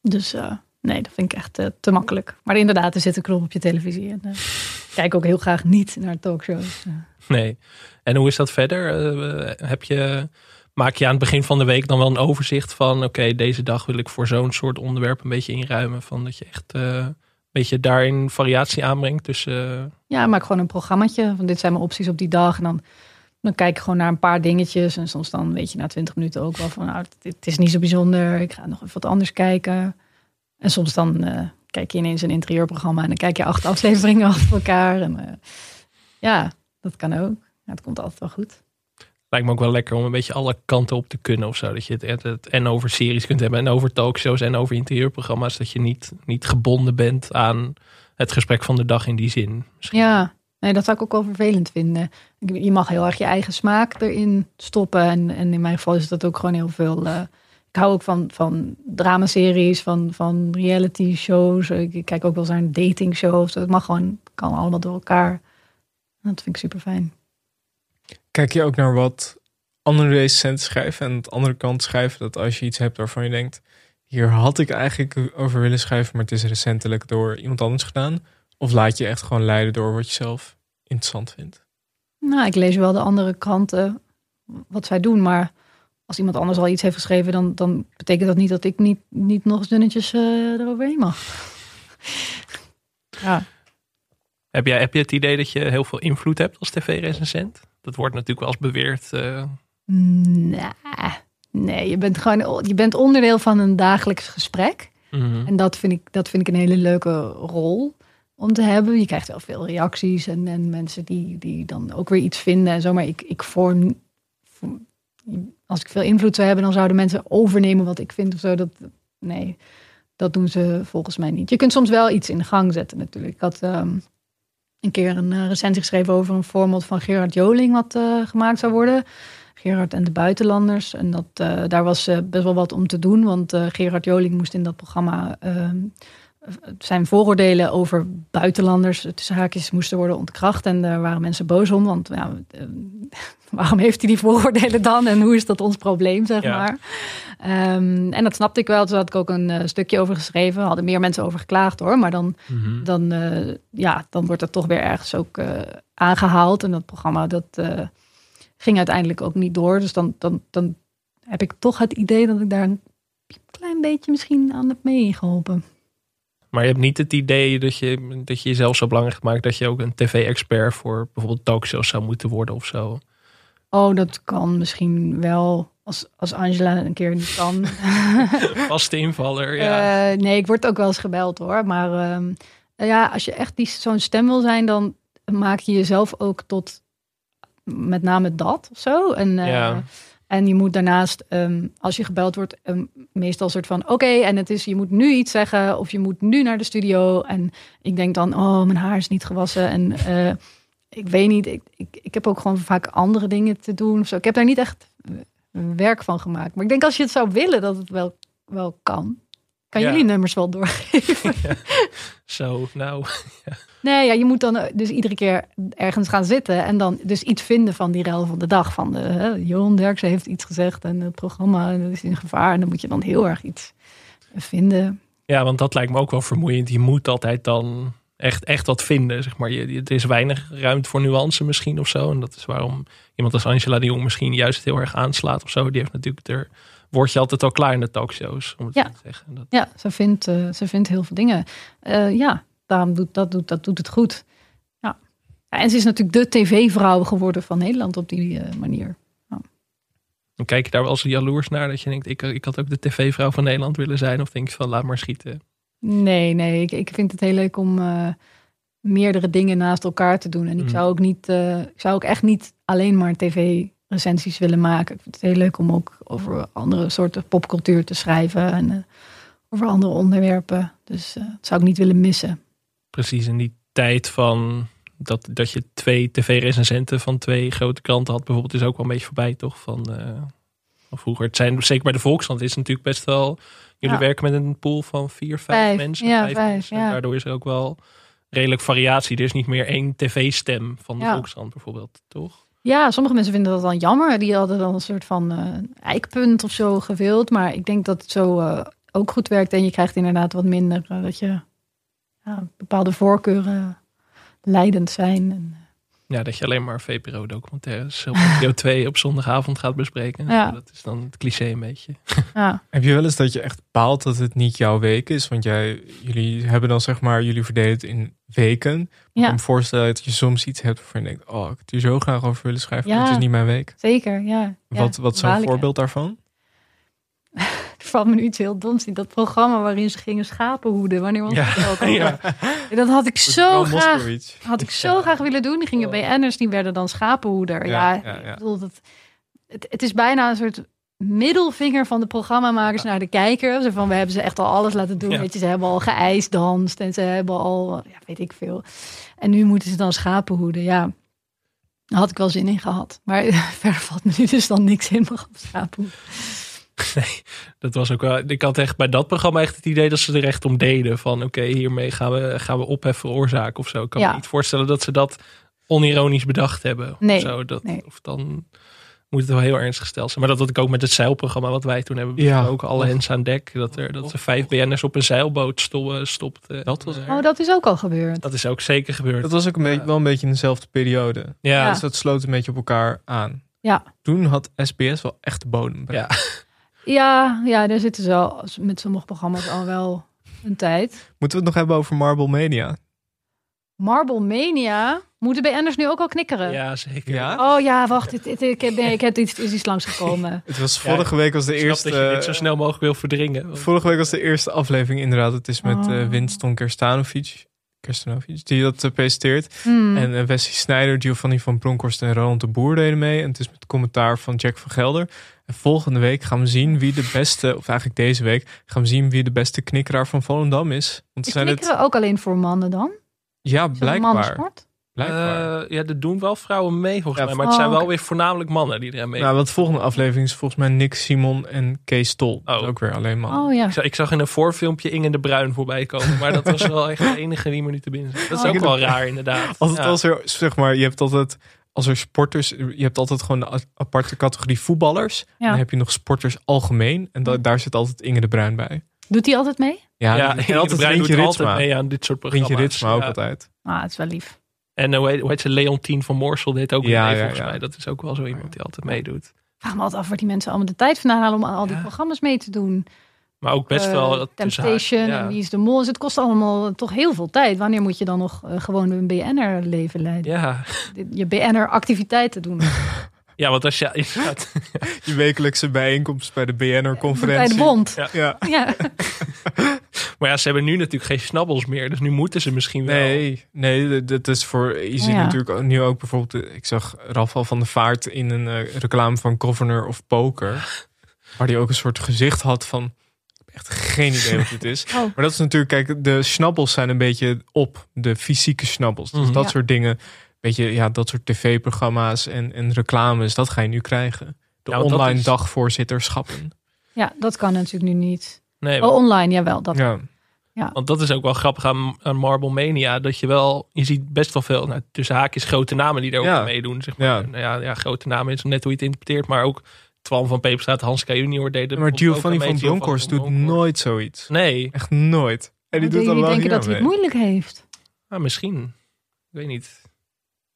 Dus eh, nee, dat vind ik echt eh, te makkelijk. Maar inderdaad, er zit een knop op je televisie. En, eh, kijk ook heel graag niet naar talkshows. Nee. En hoe is dat verder? Eh, heb je, maak je aan het begin van de week dan wel een overzicht van... oké, deze dag wil ik voor zo'n soort onderwerp een beetje inruimen. Van dat je echt eh, een beetje daarin variatie aanbrengt tussen... Ja, maak gewoon een programmaatje. Van dit zijn mijn opties op die dag. En dan, dan kijk ik gewoon naar een paar dingetjes. En soms dan weet je na twintig minuten ook wel van... nou, het is niet zo bijzonder. Ik ga nog even wat anders kijken. En soms dan eh, kijk je ineens een interieurprogramma... en dan kijk je acht afleveringen achter elkaar. En ja, dat kan ook. Ja, het komt altijd wel goed. Lijkt me ook wel lekker om een beetje alle kanten op te kunnen of zo. Dat je het, het, en over series kunt hebben en over talkshows en over interieurprogramma's. Dat je niet, niet gebonden bent aan het gesprek van de dag in die zin. Misschien. Ja, nee, dat zou ik ook wel vervelend vinden. Je mag heel erg je eigen smaak erin stoppen. En, en in mijn geval is dat ook gewoon heel veel... Uh, ik hou ook van, van dramaseries, van, van reality shows. Ik kijk ook wel eens naar dating shows. Het mag gewoon, kan allemaal door elkaar. Dat vind ik super fijn. Kijk je ook naar wat andere recensenten schrijven en aan de andere kant schrijven dat als je iets hebt waarvan je denkt, hier had ik eigenlijk over willen schrijven, maar het is recentelijk door iemand anders gedaan? Of laat je echt gewoon leiden door wat je zelf interessant vindt? Nou, ik lees wel de andere kranten, wat zij doen, maar als iemand anders al iets heeft geschreven, dan, dan betekent dat niet dat ik niet, niet nog eens dunnetjes uh, eroverheen mag. ja. Heb, jij, heb je het idee dat je heel veel invloed hebt als tv-recensent? Dat wordt natuurlijk wel eens beweerd. Uh... Nee, nee, je bent gewoon je bent onderdeel van een dagelijks gesprek. Mhm. En dat vind, ik, dat vind ik een hele leuke rol om te hebben. Je krijgt wel veel reacties en, en mensen die, die dan ook weer iets vinden en zo. Maar ik, ik vorm, als ik veel invloed zou hebben, dan zouden mensen overnemen wat ik vind of zo. Dat, nee, dat doen ze volgens mij niet. Je kunt soms wel iets in gang zetten natuurlijk. Ik had ehm, een keer een uh, recensie geschreven over een format van Gerard Joling wat uh, gemaakt zou worden. Gerard en de buitenlanders. En dat, uh, daar was best wel wat om te doen, want Gerard Joling moest in dat programma ehm, zijn vooroordelen over buitenlanders tussen haakjes moesten worden ontkracht. En daar waren mensen boos om, want ja, waarom heeft hij die vooroordelen dan en hoe is dat ons probleem, zeg Ja. maar. Ehm, en dat snapte ik wel, toen had ik ook een eh, stukje over geschreven. Er hadden meer mensen over geklaagd hoor, maar dan, Mhm. dan, eh, ja, dan wordt dat toch weer ergens ook eh, aangehaald. En dat programma dat eh, ging uiteindelijk ook niet door. Dus dan, dan, dan heb ik toch het idee dat ik daar een klein beetje misschien aan heb meegeholpen. Maar je hebt niet het idee dat je, dat je jezelf zo belangrijk gemaakt dat je ook een tv-expert voor bijvoorbeeld talkshows zou moeten worden of zo. Oh, dat kan misschien wel. Als, als Angela een keer niet kan. Vaste invaller, ja. Eh, nee, ik word ook wel eens gebeld hoor. Maar ehm, ja, als je echt die, zo'n stem wil zijn, dan maak je jezelf ook tot met name dat of zo. En, eh, Ja. En je moet daarnaast, ehm, als je gebeld wordt, ehm, meestal een soort van: oké, en het is, je moet nu iets zeggen of je moet nu naar de studio. En ik denk dan: oh, mijn haar is niet gewassen. En eh, ik weet niet, ik, ik, ik heb ook gewoon vaak andere dingen te doen. Of zo. Ik heb daar niet echt werk van gemaakt. Maar ik denk als je het zou willen, dat het wel, wel kan. Kan Ja. jullie nummers wel doorgeven? Zo, nou. Nee, ja, je moet dan eh, dus iedere keer ergens gaan zitten en dan dus iets vinden van die rel van de dag. Van de, hè, Johan Derksen heeft iets gezegd en het programma is in gevaar. En dan moet je dan heel erg iets vinden. Ja, want dat lijkt me ook wel vermoeiend. Je moet altijd dan echt, echt wat vinden. Zeg maar. je, er is weinig ruimte voor nuance misschien of zo. En dat is waarom iemand als Angela de Jong misschien juist heel erg aanslaat of zo. Die heeft natuurlijk er word je altijd al klaar in de talkshows. Om het Ja. zo te zeggen. Dat, Ja, ze vindt, eh, ze vindt heel veel dingen. Eh, ja, daarom doet dat, doet dat doet het goed. Ja. Ja, En ze is natuurlijk de tv-vrouw geworden van Nederland op die eh, manier. Dan kijk je daar wel eens jaloers naar. Dat je denkt, ik, ik had ook de tv-vrouw van Nederland willen zijn. Of denk je van, laat maar schieten. Nee, nee, ik, ik vind het heel leuk om eh, meerdere dingen naast elkaar te doen. En ik Mhm. zou ook niet, eh, ik zou ook echt niet alleen maar tv-recensies willen maken. Ik vind het heel leuk om ook over andere soorten popcultuur te schrijven en eh, over andere onderwerpen. Dus eh, dat zou ik niet willen missen. Precies in die tijd van dat, dat je twee tv-recensenten van twee grote kranten had. Bijvoorbeeld is ook wel een beetje voorbij toch? Van, eh, van vroeger. Het zijn zeker bij de Volkskrant is het natuurlijk best wel... Jullie Ja. werken met een pool van vier, vijf, Vijf, mensen. ja, vijf vijf, mensen. ja. Daardoor is er ook wel redelijk variatie. Er is niet meer één tv-stem van de. Volkskrant bijvoorbeeld, toch? Ja, sommige mensen vinden dat dan jammer. Die hadden dan een soort van eh, eikpunt of zo gewild. Maar ik denk dat het zo eh, ook goed werkt. En je krijgt inderdaad wat minder dat je ja, bepaalde voorkeuren leidend zijn. En, Ja, dat je alleen maar VPRO-documentaires op Radio 2 op zondagavond gaat bespreken. Ja. Dat is dan het cliché een beetje. ja. Heb je wel eens dat je echt baalt dat het niet jouw week is? Want jij, jullie hebben dan zeg maar, jullie verdelen het in weken. Ik Ja. kan me voorstellen dat je soms iets hebt waarvan je denkt, oh, ik had hier zo graag over willen schrijven, maar Ja. het is niet mijn week. Zeker, ja. Wat, ja, wat is zo'n ik voorbeeld daarvan? Valt me nu iets heel doms in. Dat programma waarin ze gingen schapen hoeden. Wanneer was Ja. dat ook? Ja. Dat had ik zo graag, Moskowitz. had ik zo graag willen doen. Die gingen BN'ers, die werden dan schapenhoeder. Ja. Ik bedoel, dat, het, het is bijna een soort middelvinger van de programmamakers naar de kijker. Zo van, we hebben ze echt al alles laten doen. Weet je, ze hebben al geijsdanst en ze hebben al, ja, weet ik veel. En nu moeten ze dan schapenhoeden. Ja, daar had ik wel zin in gehad. Maar verder valt me nu dus dan niks in op schapenhoeden. Nee, dat was ook wel. Ik had echt bij dat programma echt het idee dat ze er echt om deden. Van oké, hiermee gaan we, gaan we ophef veroorzaken of zo. Ik kan Ja. me niet voorstellen dat ze dat onironisch bedacht hebben. Nee, Of, zo. Dat, nee. of dan moet het wel heel ernstig gesteld zijn. Maar dat had ik ook met het zeilprogramma wat wij toen hebben Ja. besproken. Alle hens aan dek. Dat, er, dat ze vijf BN'ers op een zeilboot sto- stopten. Dat was- Oh, dat is ook al gebeurd. dat is ook zeker gebeurd. Dat was ook een beetje, wel een beetje in dezelfde periode. ja, Ja. Dus dat sloot een beetje op elkaar aan. Ja. Toen had SBS wel echt de bodem. ja. Ja, ja, daar zitten ze al met sommige programma's al wel een tijd. Moeten we het nog hebben over Marble Mania? Marble Mania. Moeten BN'ers nu ook al knikkeren? ja, zeker. Ja? Oh ja, wacht. ik, heb, nee, ik heb iets, is iets langsgekomen. Het was Ja, vorige week was de Ik snap eerste. dat je dit zo snel mogelijk wil verdringen. Vorige week was de eerste aflevering inderdaad. Het is met Oh. eh, Winston Kerstanovic. Kerstanovic, die dat eh, presenteert. Hmm. En eh, Wesley Snijder, Giovanni van Bronckhorst en Roland de Boer deden mee. En het is met commentaar van Jack van Gelder. En volgende week gaan we zien wie de beste, of eigenlijk deze week, gaan we zien wie de beste knikkeraar van Volendam is. Want Is zijn het, ook alleen voor mannen dan? ja, Is dat een blijkbaar. mannensport? blijkbaar. Eh, ja, er doen wel vrouwen mee volgens Ja, mij. Maar het zijn oh, wel weer voornamelijk mannen die er mee nou, want de volgende aflevering is volgens mij Nick Simon en Kees Tol. Dat is Oh. ook weer alleen man. Oh ja. Ik zag, ik zag in een voorfilmpje Inge de Bruin voorbij komen. Maar dat was wel echt de enige die me nu te binnen zat. Dat is Oh. ook de wel raar inderdaad. Altijd Ja. als er, zeg maar, je hebt altijd, als er sporters, je hebt altijd gewoon een aparte categorie voetballers. En Ja. dan heb je nog sporters algemeen. En da- daar zit altijd Inge de Bruin bij. Doet hij altijd mee? Ja, Ja, en Inge de altijd Bruin doet Ritsma. altijd mee aan dit soort programma's. Rintje Ritsma ook Ja. altijd. Ah, het is wel lief. En eh, hoe heet, ze? Leontien van Moorsel deed ook Ja, mee ja, volgens ja. mij. Dat is ook wel zo iemand die altijd meedoet. Vraag me altijd af waar die mensen allemaal de tijd vandaan halen om aan al die Ja. programma's mee te doen. Maar ook best Eh, wel... tussen Temptation ja. en Wie is de Mol. Dus het kost allemaal toch heel veel tijd. Wanneer moet je dan nog eh, gewoon een BN'er leven leiden? Ja. Je BN'er activiteiten doen. ja, want als je... inderdaad- Je wekelijkse bijeenkomst bij de Bij BNR-conferentie. de bond. Ja. Ja. Ja. Maar ja, ze hebben nu natuurlijk geen snabbels meer. Dus nu moeten ze misschien wel... Nee, nee, dat is voor. Je ziet Ja. natuurlijk ook- nu ook bijvoorbeeld. eh, Ik zag Rafal van der Vaart in een eh, reclame van Governor of Poker. Waar hij ook een soort gezicht had van. Heb echt geen idee wat dit is. Oh. Maar dat is natuurlijk, kijk, de snabbels zijn een beetje op. De fysieke snabbels. Dus Mhm. dat Ja. soort dingen. Beetje, ja, dat soort tv-programma's en, en reclames. Dat ga je nu krijgen. De Ja, online is- dagvoorzitterschappen. ja, dat kan natuurlijk nu niet. Nee, Oh, online, jawel. Dat. Ja. Want dat is ook wel grappig aan, aan Marble Mania. Dat je wel, je ziet best wel veel, nou, tussen haakjes grote namen die er ook Ja. aan meedoen. Zeg maar. Ja. Nou ja, ja, grote namen is net hoe je het interpreteert. Maar ook Twan van Peperstraat, Hans K. Junior deden. Maar Giovanni van Bronckhorst doet nooit zoiets. Nee, Echt nooit. En die doet dan wel denken dat hij het moeilijk heeft. ah, misschien. Ik weet niet.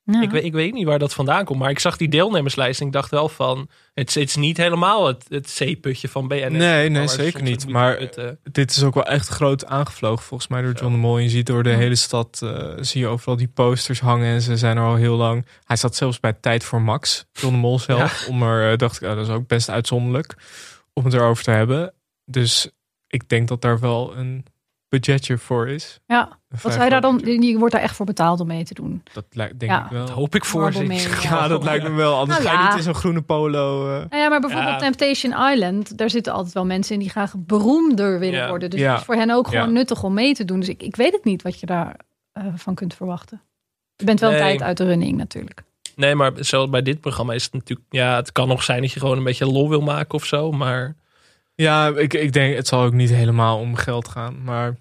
Ja. Ik, weet, ik weet niet waar dat vandaan komt. Maar ik zag die deelnemerslijst en ik dacht wel van... Het, is- het is niet helemaal het, het C-putje van BNN. Nee, nee, zeker niet. Maar putten. dit is ook wel echt groot aangevlogen volgens mij door John de Mol. Je ziet door de hele stad, eh, zie je overal die posters hangen en ze zijn er al heel lang. Hij zat zelfs bij Tijd voor Max, John de Mol zelf. Om er, eh, dacht ik, ah, dat is ook best uitzonderlijk om het erover te hebben. Dus ik denk dat daar wel een budgetje voor is. Ja. Wat je daar dan? Je wordt daar echt voor betaald om mee te doen. Dat lijkt, denk Ja. ik wel. Dat hoop ik voor ze. Ja, dat lijkt me wel. Anders Nou ga je ja. niet in zo'n groene polo. eh. Nou ja, maar bijvoorbeeld Ja. Temptation Island, daar zitten altijd wel mensen in die graag beroemder willen Ja. worden. Dus Ja. het is voor hen ook gewoon Ja. nuttig om mee te doen. Dus ik, ik weet het niet wat je daarvan van kunt verwachten. Je bent wel een Nee. tijd uit de running natuurlijk. Nee, maar zo bij dit programma is het natuurlijk... Ja, het kan nog zijn dat je gewoon een beetje lol wil maken of zo. Maar Ja, ik, ik denk, het zal ook niet helemaal om geld gaan. Maar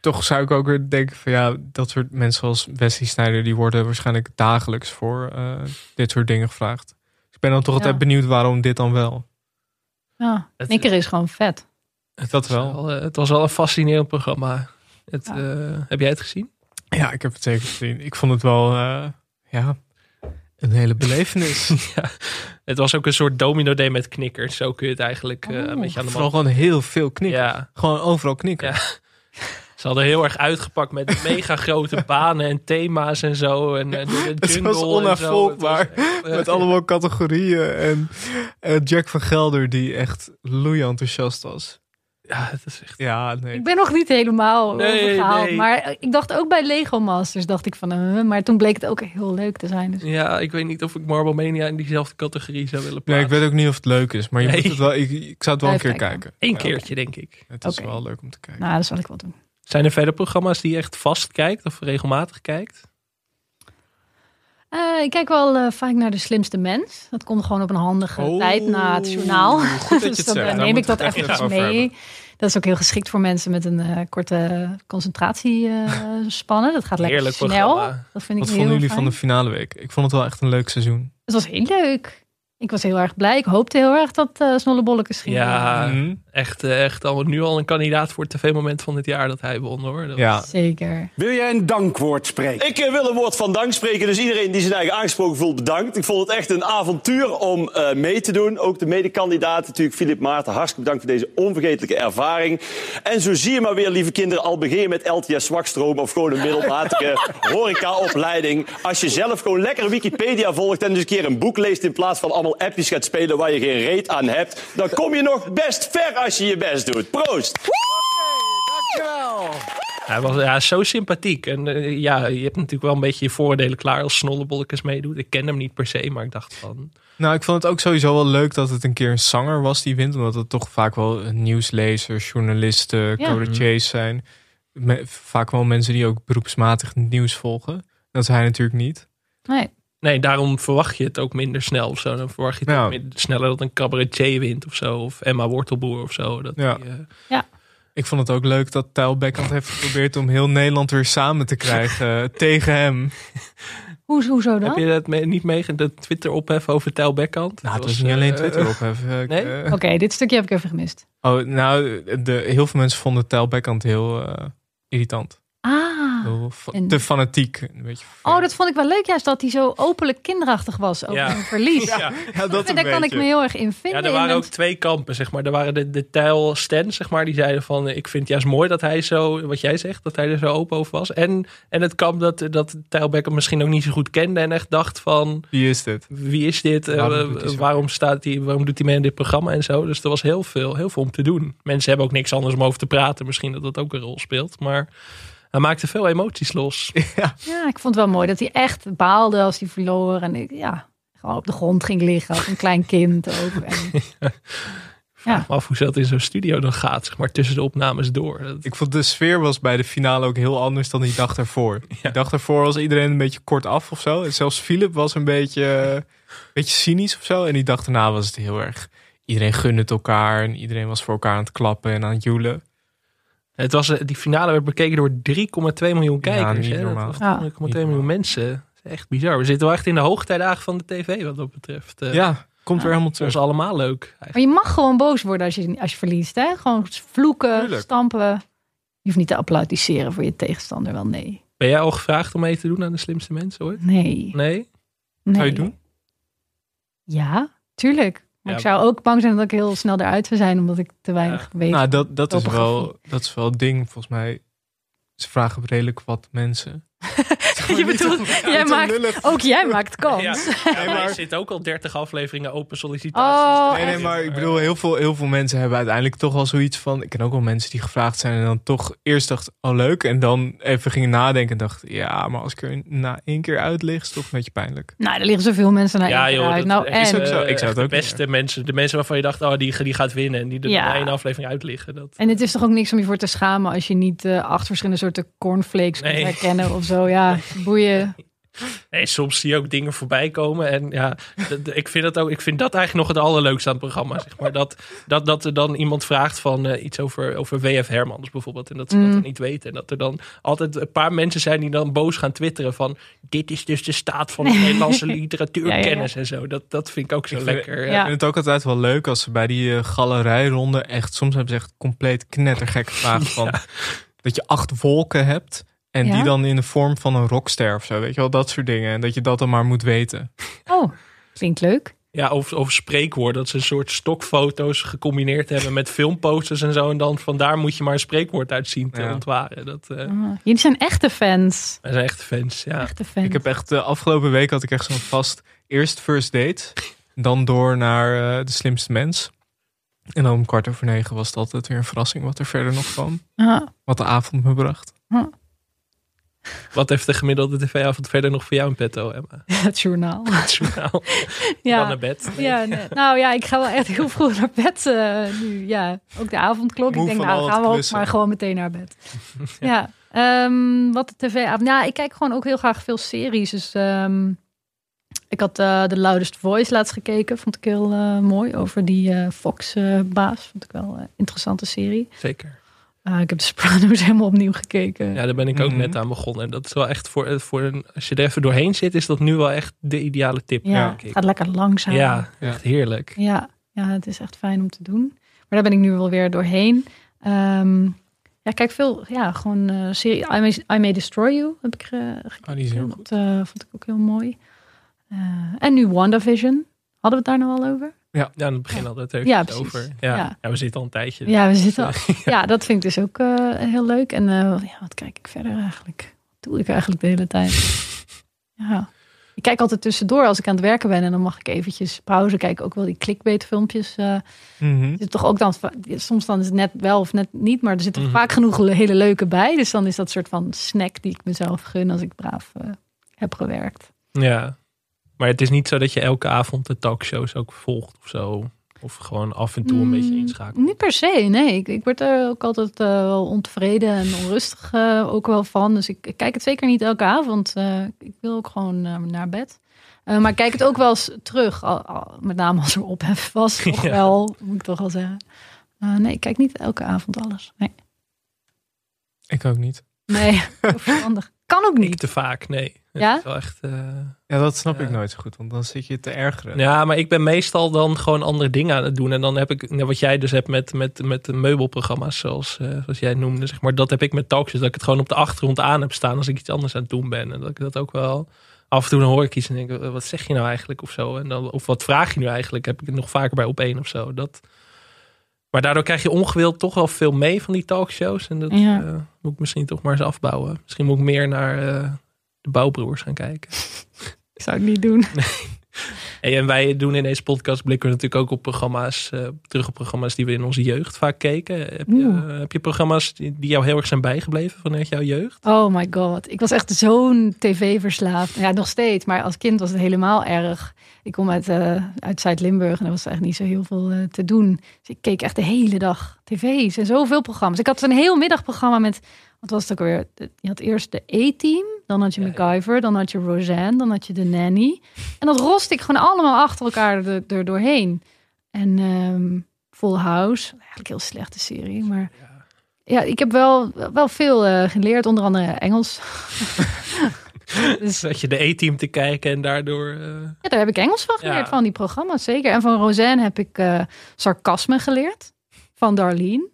toch zou ik ook weer denken van ja, dat soort mensen zoals Wesley Sneijder, die worden waarschijnlijk dagelijks voor eh, dit soort dingen gevraagd. Dus ik ben dan toch Ja. altijd benieuwd waarom dit dan wel. Ja, Het- Nikker is gewoon vet. het, Dat was wel. wel, eh, het was wel een fascinerend programma. Het, Ja. eh, heb jij het gezien? Ja, ik heb het zeker gezien. Ik vond het wel, eh, ja, een hele belevenis. ja, het was ook een soort domino day met knikkers. Zo kun je het eigenlijk eh, een beetje aan de Vooral man. gewoon heel veel knikken. Ja, Gewoon overal knikken. ja. Ze hadden heel erg uitgepakt met mega grote banen en thema's en zo. En, eh, de, Het was en onafvolgbaar. Met allemaal categorieën. En eh, Jack van Gelder die echt loei enthousiast was. Ja, het is echt... Ja, nee. Ik ben nog niet helemaal Nee, overgehaald. nee. Maar ik dacht ook bij Lego Masters, dacht ik van, eh, maar toen bleek het ook heel leuk te zijn. Dus Ja, ik weet niet of ik Marble Mania in diezelfde categorie zou willen Nee, plaatsen. ik weet ook niet of het leuk is. Maar je Nee. moet het wel, ik, ik zou het wel een keer kijken. kijken. Eén Ja, keertje, denk ik. Het is wel leuk om te kijken. nou, dat zal ik wel doen. Zijn er verder programma's die je echt vast kijkt of regelmatig kijkt? Eh, ik kijk wel eh, vaak naar de slimste mens. Dat komt gewoon op een handige Oh, tijd na het journaal. goed dat je dus dan zegt. neem ik dat echt eventjes mee. Dat is ook heel geschikt voor mensen met een eh, korte concentratiespannen. dat gaat lekker Heerlijk snel. programma. Dat vind ik Wat heel vonden jullie fijn. van de finale week? Ik vond het wel echt een leuk seizoen. Het was heel leuk. Ik was heel erg blij. Ik hoopte heel erg dat eh Snollebollekes ging Ja. Echt, eh, echt al, nu al een kandidaat voor het tv-moment van dit jaar dat hij won hoor. Dat Ja, Zeker. Wil jij een dankwoord spreken? Ik eh, wil een woord van dank spreken. Dus iedereen die zijn eigen aangesproken voelt, bedankt. Ik vond het echt een avontuur om eh, mee te doen. Ook de medekandidaat, natuurlijk Filip Maarten. Hartstikke bedankt voor deze onvergetelijke ervaring. En zo zie je maar weer, lieve kinderen, al begin je met LTS zwakstroom of gewoon een middelmatige horecaopleiding. Als je zelf gewoon lekker Wikipedia volgt en dus een keer een boek leest in plaats van allemaal appjes gaat spelen waar je geen reet aan hebt, dan kom je nog best ver als je je best doet. Proost! Hij was ja, zo sympathiek. En eh, ja, je hebt natuurlijk wel een beetje je voordelen klaar als Snollebollekes meedoet. Ik ken hem niet per se, maar ik dacht van... nou ik vond het ook sowieso wel leuk dat het een keer een zanger was die wint. Omdat het toch vaak wel nieuwslezers, journalisten, Ja. cabaretiers zijn. Me- vaak wel mensen die ook beroepsmatig het nieuws volgen. Dat is hij natuurlijk niet. Nee. Nee, daarom verwacht je het ook minder snel of zo. Dan verwacht je het Ja. ook minder sneller dat een cabaretier wint of zo. Of Emma Wortelboer of zo. Dat Ja. die, eh, Ik vond het ook leuk dat Tijl Bekkant heeft geprobeerd om heel Nederland weer samen te krijgen tegen hem. Hoe, hoezo dan? Heb je dat mee- niet meege de Twitter opheffen over Bekkant? Nou, het was niet alleen eh, Twitter opheffen. Nee? eh, Oké, dit stukje heb ik even gemist. Oh, nou, de, heel veel mensen vonden Tijl Bekkant heel eh, irritant. Ah. Heel fa- en- Te fanatiek. Een beetje Oh, dat vond ik wel leuk juist dat hij zo openlijk kinderachtig was over Ja. een verlies. ja, ja, dat daar kan ik me heel erg in vinden. Ja, er waren ook twee kampen, zeg maar. Er waren de, de Tijl Stens, zeg maar, die zeiden van... ik vind het juist mooi dat hij zo, wat jij zegt, dat hij er zo open over was. En, en het kamp dat, dat Tijl misschien ook niet zo goed kende... en echt dacht van, Wie is dit? wie is dit? Eh, Waarom doet hij zo? waarom, staat hij, waarom doet hij mee in dit programma en zo? Dus er was heel veel, heel veel om te doen. Mensen hebben ook niks anders om over te praten. Misschien dat dat ook een rol speelt, maar... Hij maakte veel emoties los. Ja, ik vond het wel mooi dat hij echt baalde als hij verloor. En ik, ja, gewoon op de grond ging liggen als een klein kind ook. En, ja. Maar af hoe dat in zo'n studio dan gaat, zeg maar, tussen de opnames door. Dat, Ik vond de sfeer was bij de finale ook heel anders dan die dag daarvoor. Die dag daarvoor was iedereen een beetje kort af of zo. En zelfs Philip was een beetje, een beetje cynisch of zo. En die dag daarna was het heel erg... Iedereen gunde het elkaar en iedereen was voor elkaar aan het klappen en aan het joelen. Het was, eh, die finale werd bekeken door 3,2 miljoen kijkers. niet hè? Dat normaal. was Ja. 3,2 miljoen mensen. Dat is echt bizar. We zitten wel echt in de hoogtijdagen van de tv wat dat betreft. Eh, Ja, komt weer helemaal Dat is terug. allemaal leuk. eigenlijk. Maar je mag gewoon boos worden als je, als je verliest. Hè? Gewoon vloeken, Tuurlijk. stampen. Je hoeft niet te applaudisseren voor je tegenstander. Wel nee. Ben jij al gevraagd om mee te doen aan de slimste mensen ooit? Nee. Nee? nee. Zou je het doen? Ja, tuurlijk. Maar Ja. ik zou ook bang zijn dat ik heel snel eruit zou zijn. Omdat ik te weinig weet. Nou, dat, dat, is wel, dat is wel het ding. Volgens mij, ze vragen redelijk wat mensen. je bedoelt, jij maakt, ook jij maakt kans. Ja, maar er zitten ook al 30 afleveringen open sollicitaties. Oh, Nee, nee, maar ik bedoel, heel veel, heel veel mensen hebben uiteindelijk toch wel zoiets van... Ik ken ook wel mensen die gevraagd zijn en dan toch eerst dacht, oh leuk. En dan even gingen nadenken en dacht, ja, maar als ik er na één keer uit lig, is het toch een beetje pijnlijk. Nou, er liggen zoveel mensen naar Ja, één keer joh, uit. dat Nou, is en, ook zo. Ik zou het ook de beste mensen. De mensen waarvan je dacht, oh, die, die gaat winnen. En die er Ja. na één aflevering uit liggen. Dat, en het is toch ook niks om je voor te schamen als je niet eh, acht verschillende soorten cornflakes Nee. kunt herkennen of zo. Ja, boeien. Nee, soms zie je ook dingen voorbij komen. En ja, ik vind dat, ook, ik vind dat eigenlijk nog het allerleukste aan het programma. Zeg maar. dat, dat, dat er dan iemand vraagt van eh, iets over, over WF Hermans bijvoorbeeld. En dat ze dat Mm. dan niet weten. En dat er dan altijd een paar mensen zijn die dan boos gaan twitteren van... Dit is dus de staat van de Nederlandse literatuurkennis en zo. Dat, dat vind ik ook zo Ik vind- lekker. Ik vind het ook altijd wel leuk als ze bij die eh, galerijronde echt... Soms hebben ze echt compleet knettergek vragen van... Dat je acht wolken hebt En Ja? die dan in de vorm van een rockster of zo, weet je wel, dat soort dingen. En dat je dat dan maar moet weten. Oh, klinkt leuk. Ja, over, over spreekwoorden. Dat ze een soort stokfoto's gecombineerd hebben met filmposters en zo. En dan vandaar moet je maar een spreekwoord uit zien te Ja. ontwaren. Dat, eh Ah, jullie zijn echte fans. wij zijn echt fans, ja. Echte fans. Ik heb echt de afgelopen week had ik echt zo'n vast eerst first date, dan door naar eh, de slimste mens. En dan om kwart over negen was het altijd weer een verrassing wat er verder nog kwam. Ah, Wat de avond me bracht. Wat heeft de gemiddelde tv-avond verder nog voor jou in petto, Emma? het journaal. Het journaal. Ja. Dan naar bed. Nee. Ja, nee. nou ja, ik ga wel echt heel vroeg naar bed eh, nu. Ja, ook de avondklok. Moe ik denk, nou gaan we ook maar gewoon meteen naar bed. ja, ehm, wat de tv-avond. Ja, ik kijk gewoon ook heel graag veel series. Dus ehm, ik had eh The Loudest Voice laatst gekeken. Vond ik heel eh, mooi. Over die eh, Fox-baas. Vond ik wel een interessante serie. Zeker. Ah, ik heb de Sopranos helemaal opnieuw gekeken. Ja, daar ben ik ook Mhm. net aan begonnen. En dat is wel echt voor, eh, voor een, als je er even doorheen zit, is dat nu wel echt de ideale tip. Ja, het gaat lekker langzaam. Ja, Ja. echt heerlijk. Ja, ja, het is echt fijn om te doen. Maar daar ben ik nu wel weer doorheen. Ehm, ja, kijk veel, ja, gewoon eh serie I May, I May Destroy You heb ik eh, gekeken. Oh, die is heel goed. Dat eh, vond ik ook heel mooi. Eh, en nu WandaVision. Hadden we het daar nou al over? Ja, aan het begin hadden we het even over. Ja. Ja. Ja. we zitten al een tijdje. Ja, we zitten al. Ja, dat vind ik dus ook eh, heel leuk. En eh, ja, wat kijk ik verder eigenlijk? Wat doe ik eigenlijk de hele tijd? Ja. Ik kijk altijd tussendoor als ik aan het werken ben en dan mag ik eventjes pauze kijken. Ook wel die clickbait filmpjes. eh, Mhm. zit toch ook dan, soms dan is het net wel of net niet, maar er zitten Mhm. vaak genoeg le- hele leuke bij. Dus dan is dat soort van snack die ik mezelf gun als ik braaf heb gewerkt. Ja. Maar het is niet zo dat je elke avond de talkshows ook volgt of zo. Of gewoon af en toe een beetje Mm, inschakelt. Niet per se, nee. Ik, ik word er ook altijd eh, wel ontevreden en onrustig eh, ook wel van. Dus ik, ik kijk het zeker niet elke avond. Eh, ik wil ook gewoon naar bed. Maar ik kijk het ook wel eens terug. Al, al- met name als er ophef was. Toch Ja. wel, moet ik toch wel zeggen. Nee, ik kijk niet elke avond alles. Nee, Ik ook niet. nee verstandig. Kan ook Ik niet. te vaak, nee. Het Ja? is wel echt, eh, Ja, dat snap ik nooit zo goed, want dan zit je te ergeren. Ja, maar ik ben meestal dan gewoon andere dingen aan het doen. En dan heb ik, net wat jij dus hebt met, met, met de meubelprogramma's, zoals, eh, zoals jij noemde, zeg maar. Dat heb ik met talkshows, dat ik het gewoon op de achtergrond aan heb staan als ik iets anders aan het doen ben. En dat ik dat ook wel, af en toe dan hoor ik iets en denk, eh, wat zeg je nou eigenlijk of zo. En dan, of wat vraag je nu eigenlijk, heb ik het nog vaker bij op één of zo. Dat, maar daardoor krijg je ongewild toch wel veel mee van die talkshows. En dat Ja. eh, moet ik misschien toch maar eens afbouwen. Misschien moet ik meer naar eh, de bouwbroers gaan kijken. Zou ik niet doen. Hey, en wij doen in deze podcast blikken we natuurlijk ook op programma's, eh, terug op programma's die we in onze jeugd vaak keken. Heb je, heb je programma's die, die jou heel erg zijn bijgebleven vanuit jouw jeugd? Oh my god. Ik was echt zo'n tv-verslaafd. Ja, nog steeds. Maar als kind was het helemaal erg. Ik kom uit, eh, uit Zuid-Limburg en er was echt niet zo heel veel eh, te doen. Dus ik keek echt de hele dag tv's en zoveel programma's. Ik had een heel middagprogramma met, wat was het ook weer? Je had eerst de E-team, dan had je MacGyver, dan had je Roseanne, dan had je de Nanny. En dat roste ik gewoon allemaal achter elkaar er, er doorheen. En ehm Full House, eigenlijk heel slechte serie, maar... Ja, ik heb wel, wel veel eh, geleerd, onder andere Engels. Dus dat je de E-team te kijken en daardoor... eh, Ja, daar heb ik Engels van geleerd, Ja. van die programma's, zeker. En van Roseanne heb ik eh, sarcasme geleerd, van Darlene.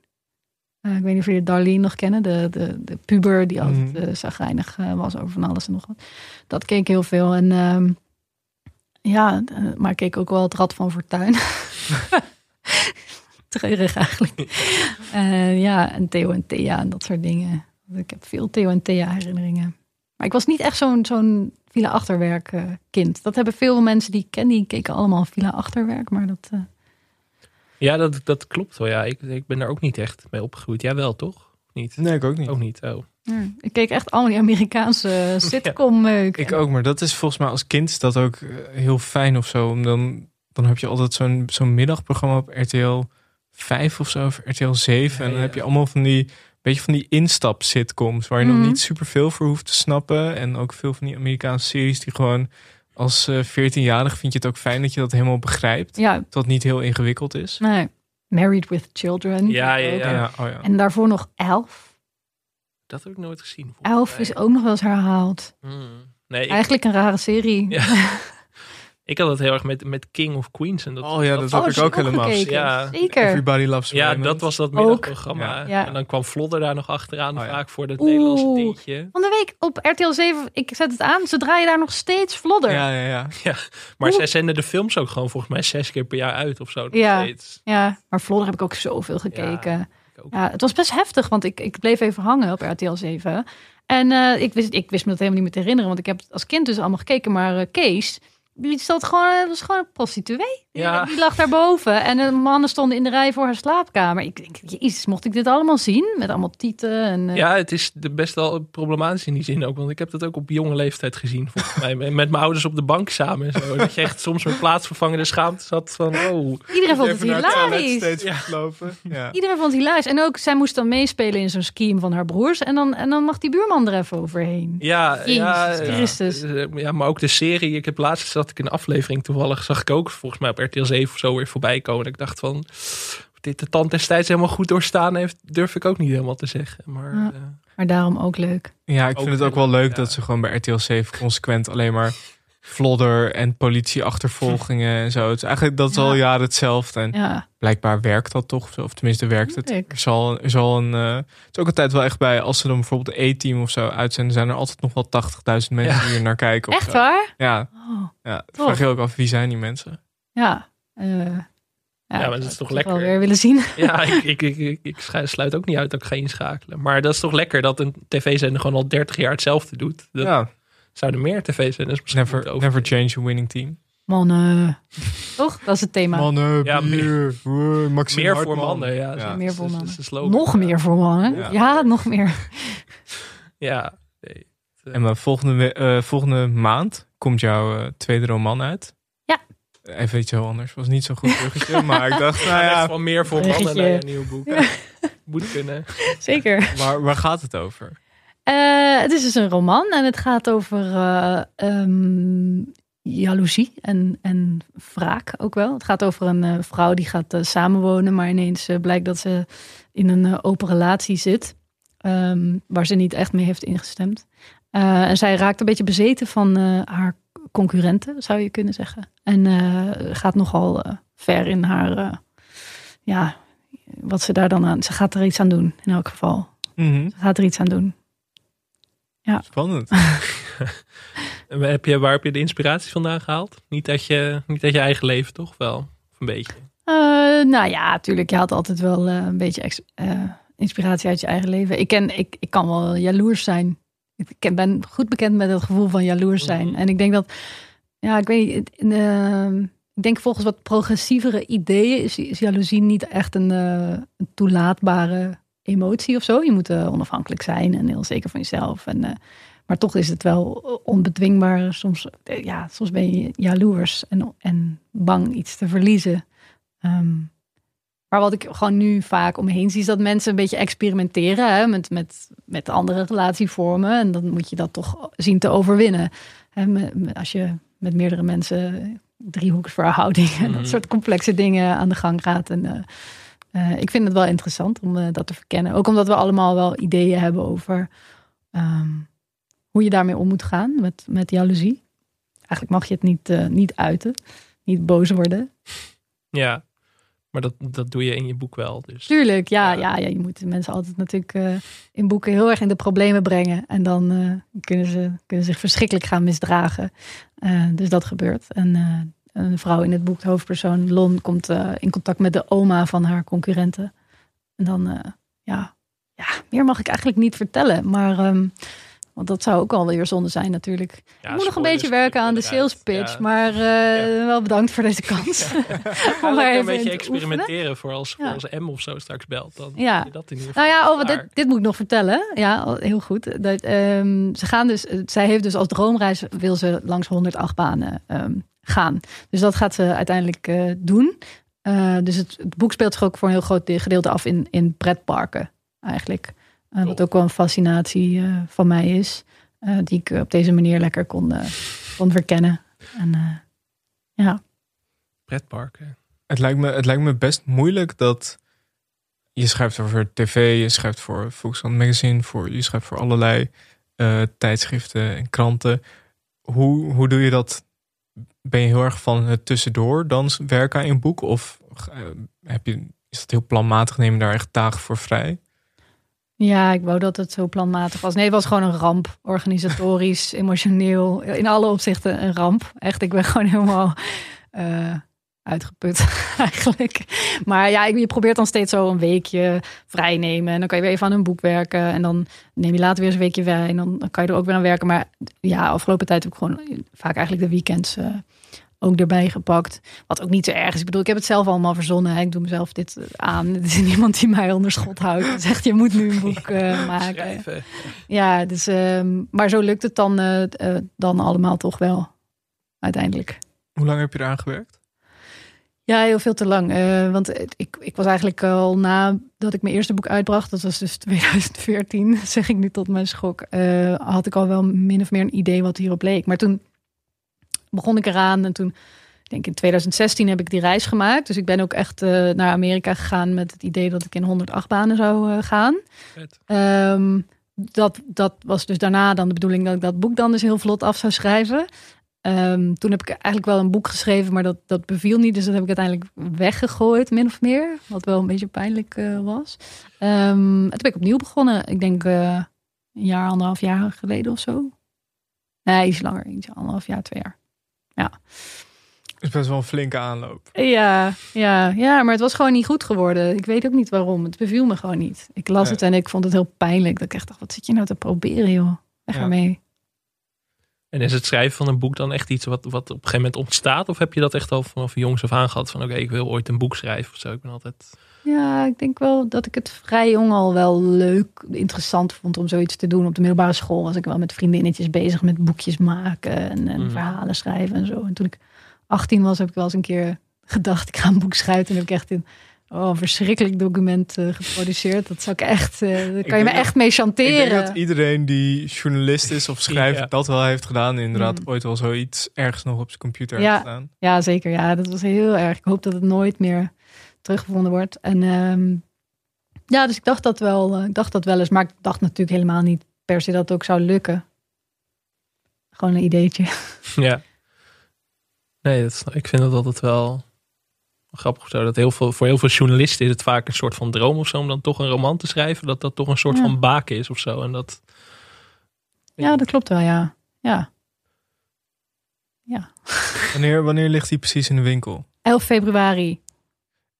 Eh, ik weet niet of jullie Darlene nog kennen, de, de, de puber die altijd Mhm. eh zagrijnig eh, was over van alles en nog wat. Dat keek ik heel veel. En ehm, ja, maar ik keek ook wel het Rad van Fortuin. Treurig eigenlijk. Ja, en Theo en Thea en dat soort dingen. Ik heb veel Theo en Thea herinneringen. Maar ik was niet echt zo'n zo'n Villa Achterwerk kind. Dat hebben veel mensen die ik ken, die keken allemaal Villa Achterwerk. Maar dat, Ja, dat, dat klopt wel. Ja, ik, ik ben daar ook niet echt mee opgegroeid. Jij wel, toch? Of Niet? Nee, ik ook niet. Ook niet, oh. ja, ik keek echt al die Amerikaanse sitcom meuk. Ik ook, maar dat is volgens mij als kind is dat ook eh, heel fijn of zo. Om Dan, dan heb je altijd zo'n zo'n middagprogramma op RTL 5 of zo, of RTL 7. en dan ja. heb je allemaal van die, beetje van die instap sitcoms waar je Mhm. nog niet super veel voor hoeft te snappen. En ook veel van die Amerikaanse series die gewoon als eh 14-jarig vind je het ook fijn dat je dat helemaal begrijpt. Ja, Dat het niet heel ingewikkeld is. nee. Married with Children. Ja, ja, ja. Ja, oh ja. En daarvoor nog Elf. Dat heb ik nooit gezien. volgens Elf mij. is ook nog wel eens herhaald. Hmm. Nee, ik, Eigenlijk een rare serie. Ja. Ik had het heel erg met, met King of Queens. En dat, Oh ja, dat heb Oh, ik dat ook is ook helemaal. Ja. Zeker. Everybody Loves Ja, Raymond. dat was dat middagprogramma. Ja. Ja. En dan kwam Vlodder daar nog achteraan, Oh ja. vaak voor het Oeh. Nederlandse dingetje. Van de week op RTL 7, ik zet het aan, ze draaien daar nog steeds vlodder. Ja, ja, ja. Ja, maar Oeh. zij zenden de films ook gewoon volgens mij zes keer per jaar uit of zo. nog Ja. steeds. Ja, maar Vlodder heb ik ook zoveel gekeken. Ja, het was best heftig, want ik, ik bleef even hangen op RTL 7. En eh, ik, wist, ik wist me dat helemaal niet meer te herinneren, want ik heb het als kind dus allemaal gekeken. Maar eh, Kees, die zat gewoon, was gewoon een prostituee. Ja. Die lag daarboven en de mannen stonden in de rij voor haar slaapkamer. Ik denk, jezus, mocht ik dit allemaal zien? Met allemaal tieten en... eh, Ja, het is de best wel problematisch in die zin ook. Want ik heb dat ook op jonge leeftijd gezien. Volgens mij met mijn ouders op de bank samen. En zo. Dat je echt soms met plaatsvervangende schaamte zat van... Oh, Iedereen vond het het hilarisch. steeds verlopen. Ja. Iedereen vond het hilarisch. En ook, zij moest dan meespelen in zo'n scheme van haar broers. En dan, en dan mag die buurman er even overheen. Ja, Jezus ja, Christus. Ja, ja, maar ook de serie. Ik heb laatst zat ik in een aflevering toevallig. Zag ik ook volgens mij op RTL 7 of zo weer voorbij komen. Ik dacht van... Dit de tand destijds helemaal goed doorstaan heeft, durf ik ook niet helemaal te zeggen. Maar Ja. eh, Maar daarom ook leuk. Ja, ik Ook vind het ook wel leuk ja. dat ze gewoon bij RTL 7 consequent alleen maar vlodder en politieachtervolgingen en zo. Het is eigenlijk dat is al Ja. jaren hetzelfde. En Ja, blijkbaar werkt dat toch, of tenminste werkt het. Er zal, er zal een, eh, het is ook altijd wel echt bij, als ze dan bijvoorbeeld de E-team of zo uitzenden, zijn er altijd nog wel 80.000 mensen Ja. die er naar kijken. echt zo. waar? Ja, Oh, ja. Vraag je ook af, wie zijn die mensen? Ja. Eh, ja, maar ik dat is zou toch het lekker? wel weer willen zien. ja, ik, ik, ik, ik, sluit ook niet uit dat ik ga inschakelen. Maar dat is toch lekker dat een tv-zender gewoon al 30 jaar hetzelfde doet. Dat ja, zouden meer tv-zenders misschien never, over- never change a winning team. Mannen. Toch? Dat is het thema. Mannen, Ja, bier, wow, Maxime Meer voor mannen, ja. Ja. Meer voor is- mannen. slogan. Nog meer voor mannen. Ja. Ja, nog meer. Ja, nee. En maar volgende, eh, volgende maand komt jouw eh, tweede roman uit. Ja. Even iets heel anders. Was niet zo goed bruggetje, maar ik dacht, nou ja, van meer voor mannen naar een nieuw boek. Moet kunnen. Zeker. waar, waar gaat het over? Eh, het is dus een roman en het gaat over eh ehm, jaloezie en, en wraak ook wel. Het gaat over een eh, vrouw die gaat eh, samenwonen, maar ineens eh, blijkt dat ze in een eh, open relatie zit. ehm, waar ze niet echt mee heeft ingestemd. Eh, en zij raakt een beetje bezeten van eh, haar concurrenten, zou je kunnen zeggen. En eh, gaat nogal eh, ver in haar, eh, ja, wat ze daar dan aan. Ze gaat er iets aan doen, in elk geval. Mhm. Ze gaat er iets aan doen. Spannend. En Heb je, waar heb je de inspiratie vandaan gehaald? Niet uit je, niet uit je eigen leven, toch wel? Of een beetje. Nou ja, natuurlijk. Je had altijd wel een beetje inspiratie uit je eigen leven. Ik, ken, ik, ik kan wel jaloers zijn. Ik ben goed bekend met het gevoel van jaloers zijn. Mhm. En ik denk dat, ja, ik weet eh, ik denk volgens wat progressievere ideeën is, is jaloezie niet echt een, eh, een toelaatbare emotie of zo. Je moet eh, onafhankelijk zijn en heel zeker van jezelf. En, eh, maar toch is het wel onbedwingbaar. Soms, ja, soms ben je jaloers en, en bang iets te verliezen. Ehm, maar wat ik gewoon nu vaak om me heen zie, is dat mensen een beetje experimenteren hè, met, met, met andere relatievormen. En dan moet je dat toch zien te overwinnen. Met- als je met meerdere mensen driehoeksverhouding en Mhm. dat soort complexe dingen aan de gang gaat. En, eh, eh, ik vind het wel interessant om eh, dat te verkennen. Ook omdat we allemaal wel ideeën hebben over ehm, hoe je daarmee om moet gaan met, met jaloezie. Eigenlijk mag je het niet, niet uiten, niet boos worden. Ja, maar dat, dat doe je in je boek wel. Dus. Tuurlijk, ja, Ja. ja. je moet de mensen altijd natuurlijk eh, in boeken heel erg in de problemen brengen. En dan eh, kunnen ze kunnen zich verschrikkelijk gaan misdragen. Eh, dus dat gebeurt. En een vrouw in het boek, de hoofdpersoon Lon, komt in contact met de oma van haar concurrenten. En dan, ja, ja, meer mag ik eigenlijk niet vertellen. Maar, ehm, want dat zou ook alweer zonde zijn natuurlijk. Ja, ik moet nog een beetje werken aan de sales pitch. Ja. Maar eh, wel bedankt voor deze kans. Om een beetje experimenteren voor als, voor als M of zo straks belt. Dan Ja. je dat in ieder geval. Nou ja, oh, dit, dit moet ik nog vertellen. Ja, heel goed. Dat, ehm, ze gaan dus, eh, zij heeft dus als droomreis wil ze langs 108 banen ehm, gaan. Dus dat gaat ze uiteindelijk eh, doen. Dus het, het boek speelt zich ook voor een heel groot de- gedeelte af in, in pretparken eigenlijk. Eh, wat ook wel een fascinatie eh, van mij is. eh, die ik op deze manier lekker kon, kon verkennen. En ja. Pretparken. Het lijkt, me, het lijkt me best moeilijk dat je schrijft over tv, je schrijft voor Volkskrant Magazine, voor, je schrijft voor allerlei tijdschriften en kranten. Hoe, hoe doe je dat ben je heel erg van het tussendoor dan werken aan je boek? Of heb je, is dat heel planmatig? Neem je daar echt dagen voor vrij? Ja, ik wou dat het zo planmatig was. Nee, het was gewoon een ramp. Organisatorisch, emotioneel, in alle opzichten een ramp. Echt, ik ben gewoon helemaal eh, uitgeput eigenlijk. Maar ja, je probeert dan steeds zo een weekje vrij nemen. En dan kan je weer even aan een boek werken. En dan neem je later weer eens een weekje vrij. En dan kan je er ook weer aan werken. Maar ja, afgelopen tijd heb ik gewoon vaak eigenlijk de weekends... Uh, ook erbij gepakt. Wat ook niet zo erg is. Ik bedoel, ik heb het zelf allemaal verzonnen. Ik doe mezelf dit aan. Er is niemand die mij onder schot houdt. En zegt, je moet nu een boek uh, maken. Schrijven. Ja, dus, uh, maar zo lukt het dan, uh, dan allemaal toch wel. Uiteindelijk. Hoe lang heb je eraan gewerkt? Ja, heel veel te lang. want ik, ik was eigenlijk al na dat ik mijn eerste boek uitbracht, dat was dus 2014, zeg ik nu tot mijn schok, had ik al wel min of meer een idee wat hierop leek. Maar toen begon ik eraan en toen, ik denk in 2016 heb ik die reis gemaakt. Dus ik ben ook echt uh, naar Amerika gegaan met het idee dat ik in 108 banen zou uh, gaan. Um, dat, dat was dus daarna dan de bedoeling dat ik dat boek dan dus heel vlot af zou schrijven. Um, toen heb ik eigenlijk wel een boek geschreven, maar dat, dat beviel niet. Dus dat heb ik uiteindelijk weggegooid, min of meer. Wat wel een beetje pijnlijk uh, was. Um, toen ben ik opnieuw begonnen. Ik denk een jaar, anderhalf jaar geleden of zo. Nee, iets langer. Iets anderhalf jaar, twee jaar. Ja. Het is best wel een flinke aanloop. Ja, ja, ja, maar het was gewoon niet goed geworden. Ik weet ook niet waarom. Het beviel me gewoon niet. Ik las het en ik vond het heel pijnlijk. Dat ik echt dacht, wat zit je nou te proberen, joh? Weg ja. ermee. En is het schrijven van een boek dan echt iets wat, wat op een gegeven moment ontstaat? Of heb je dat echt al vanaf jongs af aan gehad? Van oké, ik wil ooit een boek schrijven of zo. Ik ben altijd... Ja, ik denk wel dat ik het vrij jong al wel leuk, interessant vond om zoiets te doen. Op de middelbare school was ik wel met vriendinnetjes bezig met boekjes maken en, en mm. verhalen schrijven en zo. En toen ik 18 was, heb ik wel eens een keer gedacht, ik ga een boek schrijven. En heb ik echt in oh, een verschrikkelijk document uh, geproduceerd. Dat zou ik echt, uh, daar kan je me echt mee chanteren. Ik denk dat iedereen die journalist is of schrijft, ja. dat wel heeft gedaan. Inderdaad, mm. ooit wel zoiets ergens nog op zijn computer ja, heeft gedaan. Ja, zeker. Ja, dat was heel erg. Ik hoop dat het nooit meer teruggevonden wordt. En um, ja, dus ik dacht dat wel, uh, ik dacht dat wel eens, maar ik dacht natuurlijk helemaal niet per se dat het ook zou lukken. Gewoon een ideetje. Ja. Nee, dat, ik vind dat altijd wel grappig zo. Dat heel veel, voor heel veel journalisten is het vaak een soort van droom of zo om dan toch een roman te schrijven. Dat dat toch een soort ja. van baken is of zo. En dat. Ja, dat klopt wel, ja. Ja. Ja. Wanneer, wanneer ligt die precies in de winkel? 11 februari.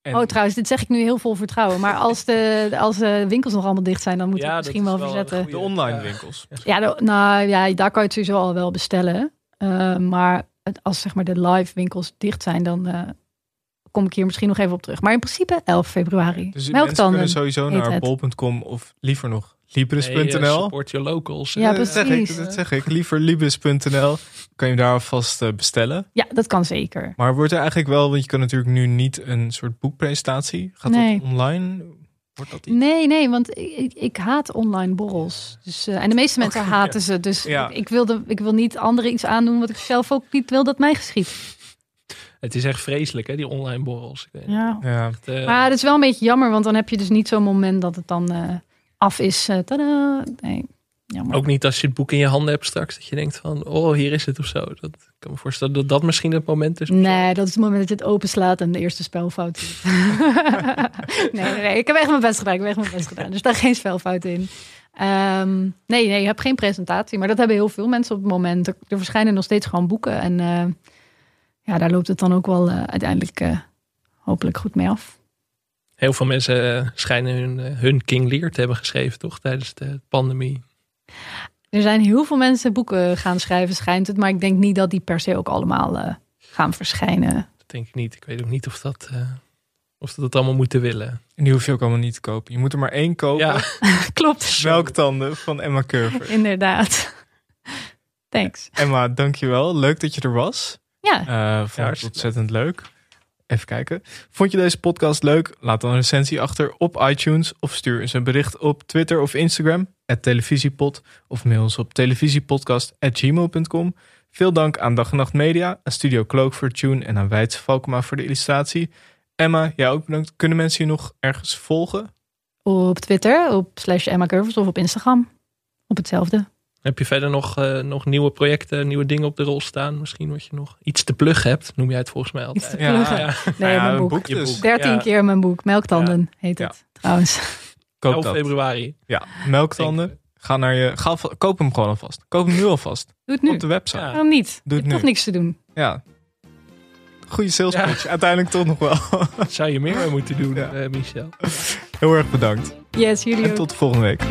En... Oh, trouwens, dit zeg ik nu heel vol vertrouwen. Maar als de, als de winkels nog allemaal dicht zijn, dan moet ja, het misschien wel verzetten. De online winkels. Ja, de, nou ja, daar kan je het sowieso al wel bestellen. Uh, maar als zeg maar de live winkels dicht zijn, dan uh, kom ik hier misschien nog even op terug. Maar in principe 11 februari. Dus mensen kunnen sowieso naar bol.com of liever nog Libris.nl. Hey, uh, support your locals. Ja, precies. Dat zeg ik, dat zeg ik. Liever Libris.nl. Kan je daar alvast uh, bestellen. Ja, dat kan zeker. Maar wordt er eigenlijk wel, want je kan natuurlijk nu niet een soort boekpresentatie. Gaat nee. dat online? Wordt dat iets? Nee, nee, want ik, ik haat online borrels. Dus, uh, en de meeste mensen okay, haten ja. ze. Dus ja. ik, ik, wilde, ik wil niet anderen iets aandoen wat ik zelf ook niet wil dat mij geschiet. Het is echt vreselijk, hè, die online borrels. Ja. ja. Echt, uh... Maar het is wel een beetje jammer, want dan heb je dus niet zo'n moment dat het dan uh, af is. Uh, tada. Nee. Jammer. Ook niet als je het boek in je handen hebt straks, dat je denkt van, oh, hier is het of zo. Dat ik kan me voorstellen dat dat misschien het moment is. Nee, dat is het moment dat je het openslaat en de eerste spelfout ziet. nee, nee, nee, ik heb echt mijn best gedaan. Ik heb echt mijn best gedaan. Er staat geen spelfout in. Um, nee, nee, je hebt geen presentatie. Maar dat hebben heel veel mensen op het moment. Er, er verschijnen nog steeds gewoon boeken. En uh, ja, daar loopt het dan ook wel uh, uiteindelijk uh, hopelijk goed mee af. Heel veel mensen schijnen hun, hun King Lear te hebben geschreven, toch? Tijdens de pandemie. Er zijn heel veel mensen boeken gaan schrijven, schijnt het. Maar ik denk niet dat die per se ook allemaal uh, gaan verschijnen. Dat denk ik niet. Ik weet ook niet of dat, uh, of dat het allemaal moeten willen. En die hoef je ook allemaal niet te kopen. Je moet er maar één kopen. Ja. Klopt. Melktanden van Emma Curver. Inderdaad. Thanks. Emma, dankjewel. Leuk dat je er was. Ja. Uh, vond het ontzettend leuk. Even kijken. Vond je deze podcast leuk? Laat dan een recensie achter op iTunes of stuur eens een bericht op Twitter of Instagram, televisiepod, of mail ons op televisiepodcast.gmail.com. Veel dank aan Dag en Nacht Media, aan Studio Cloak voor Tune en aan Weidse Valkema voor de illustratie. Emma, jij ook bedankt. Kunnen mensen je nog ergens volgen? Op Twitter, op slash Emma Curvers of op Instagram. Op hetzelfde. Heb je verder nog, eh, nog nieuwe projecten, nieuwe dingen op de rol staan? Misschien wat je nog iets te pluggen hebt, noem jij het volgens mij altijd. Iets te pluggen. Ja. Nee, Ja, mijn boek. boek dus. 13 Ja. keer mijn boek. Melktanden heet Ja. het trouwens. Koop 11 dat. februari. Ja, melktanden. Ga naar je, ga, koop hem gewoon alvast. Koop hem nu alvast. Doe het nu. Op de website. Ja. Waarom niet? Doe je het hebt toch nu. niks te doen. Goede sales pitch. Uiteindelijk toch nog wel. Zou je meer mee moeten doen, Ja. eh, Michel? Heel erg bedankt. Yes, jullie En ook. tot de volgende week.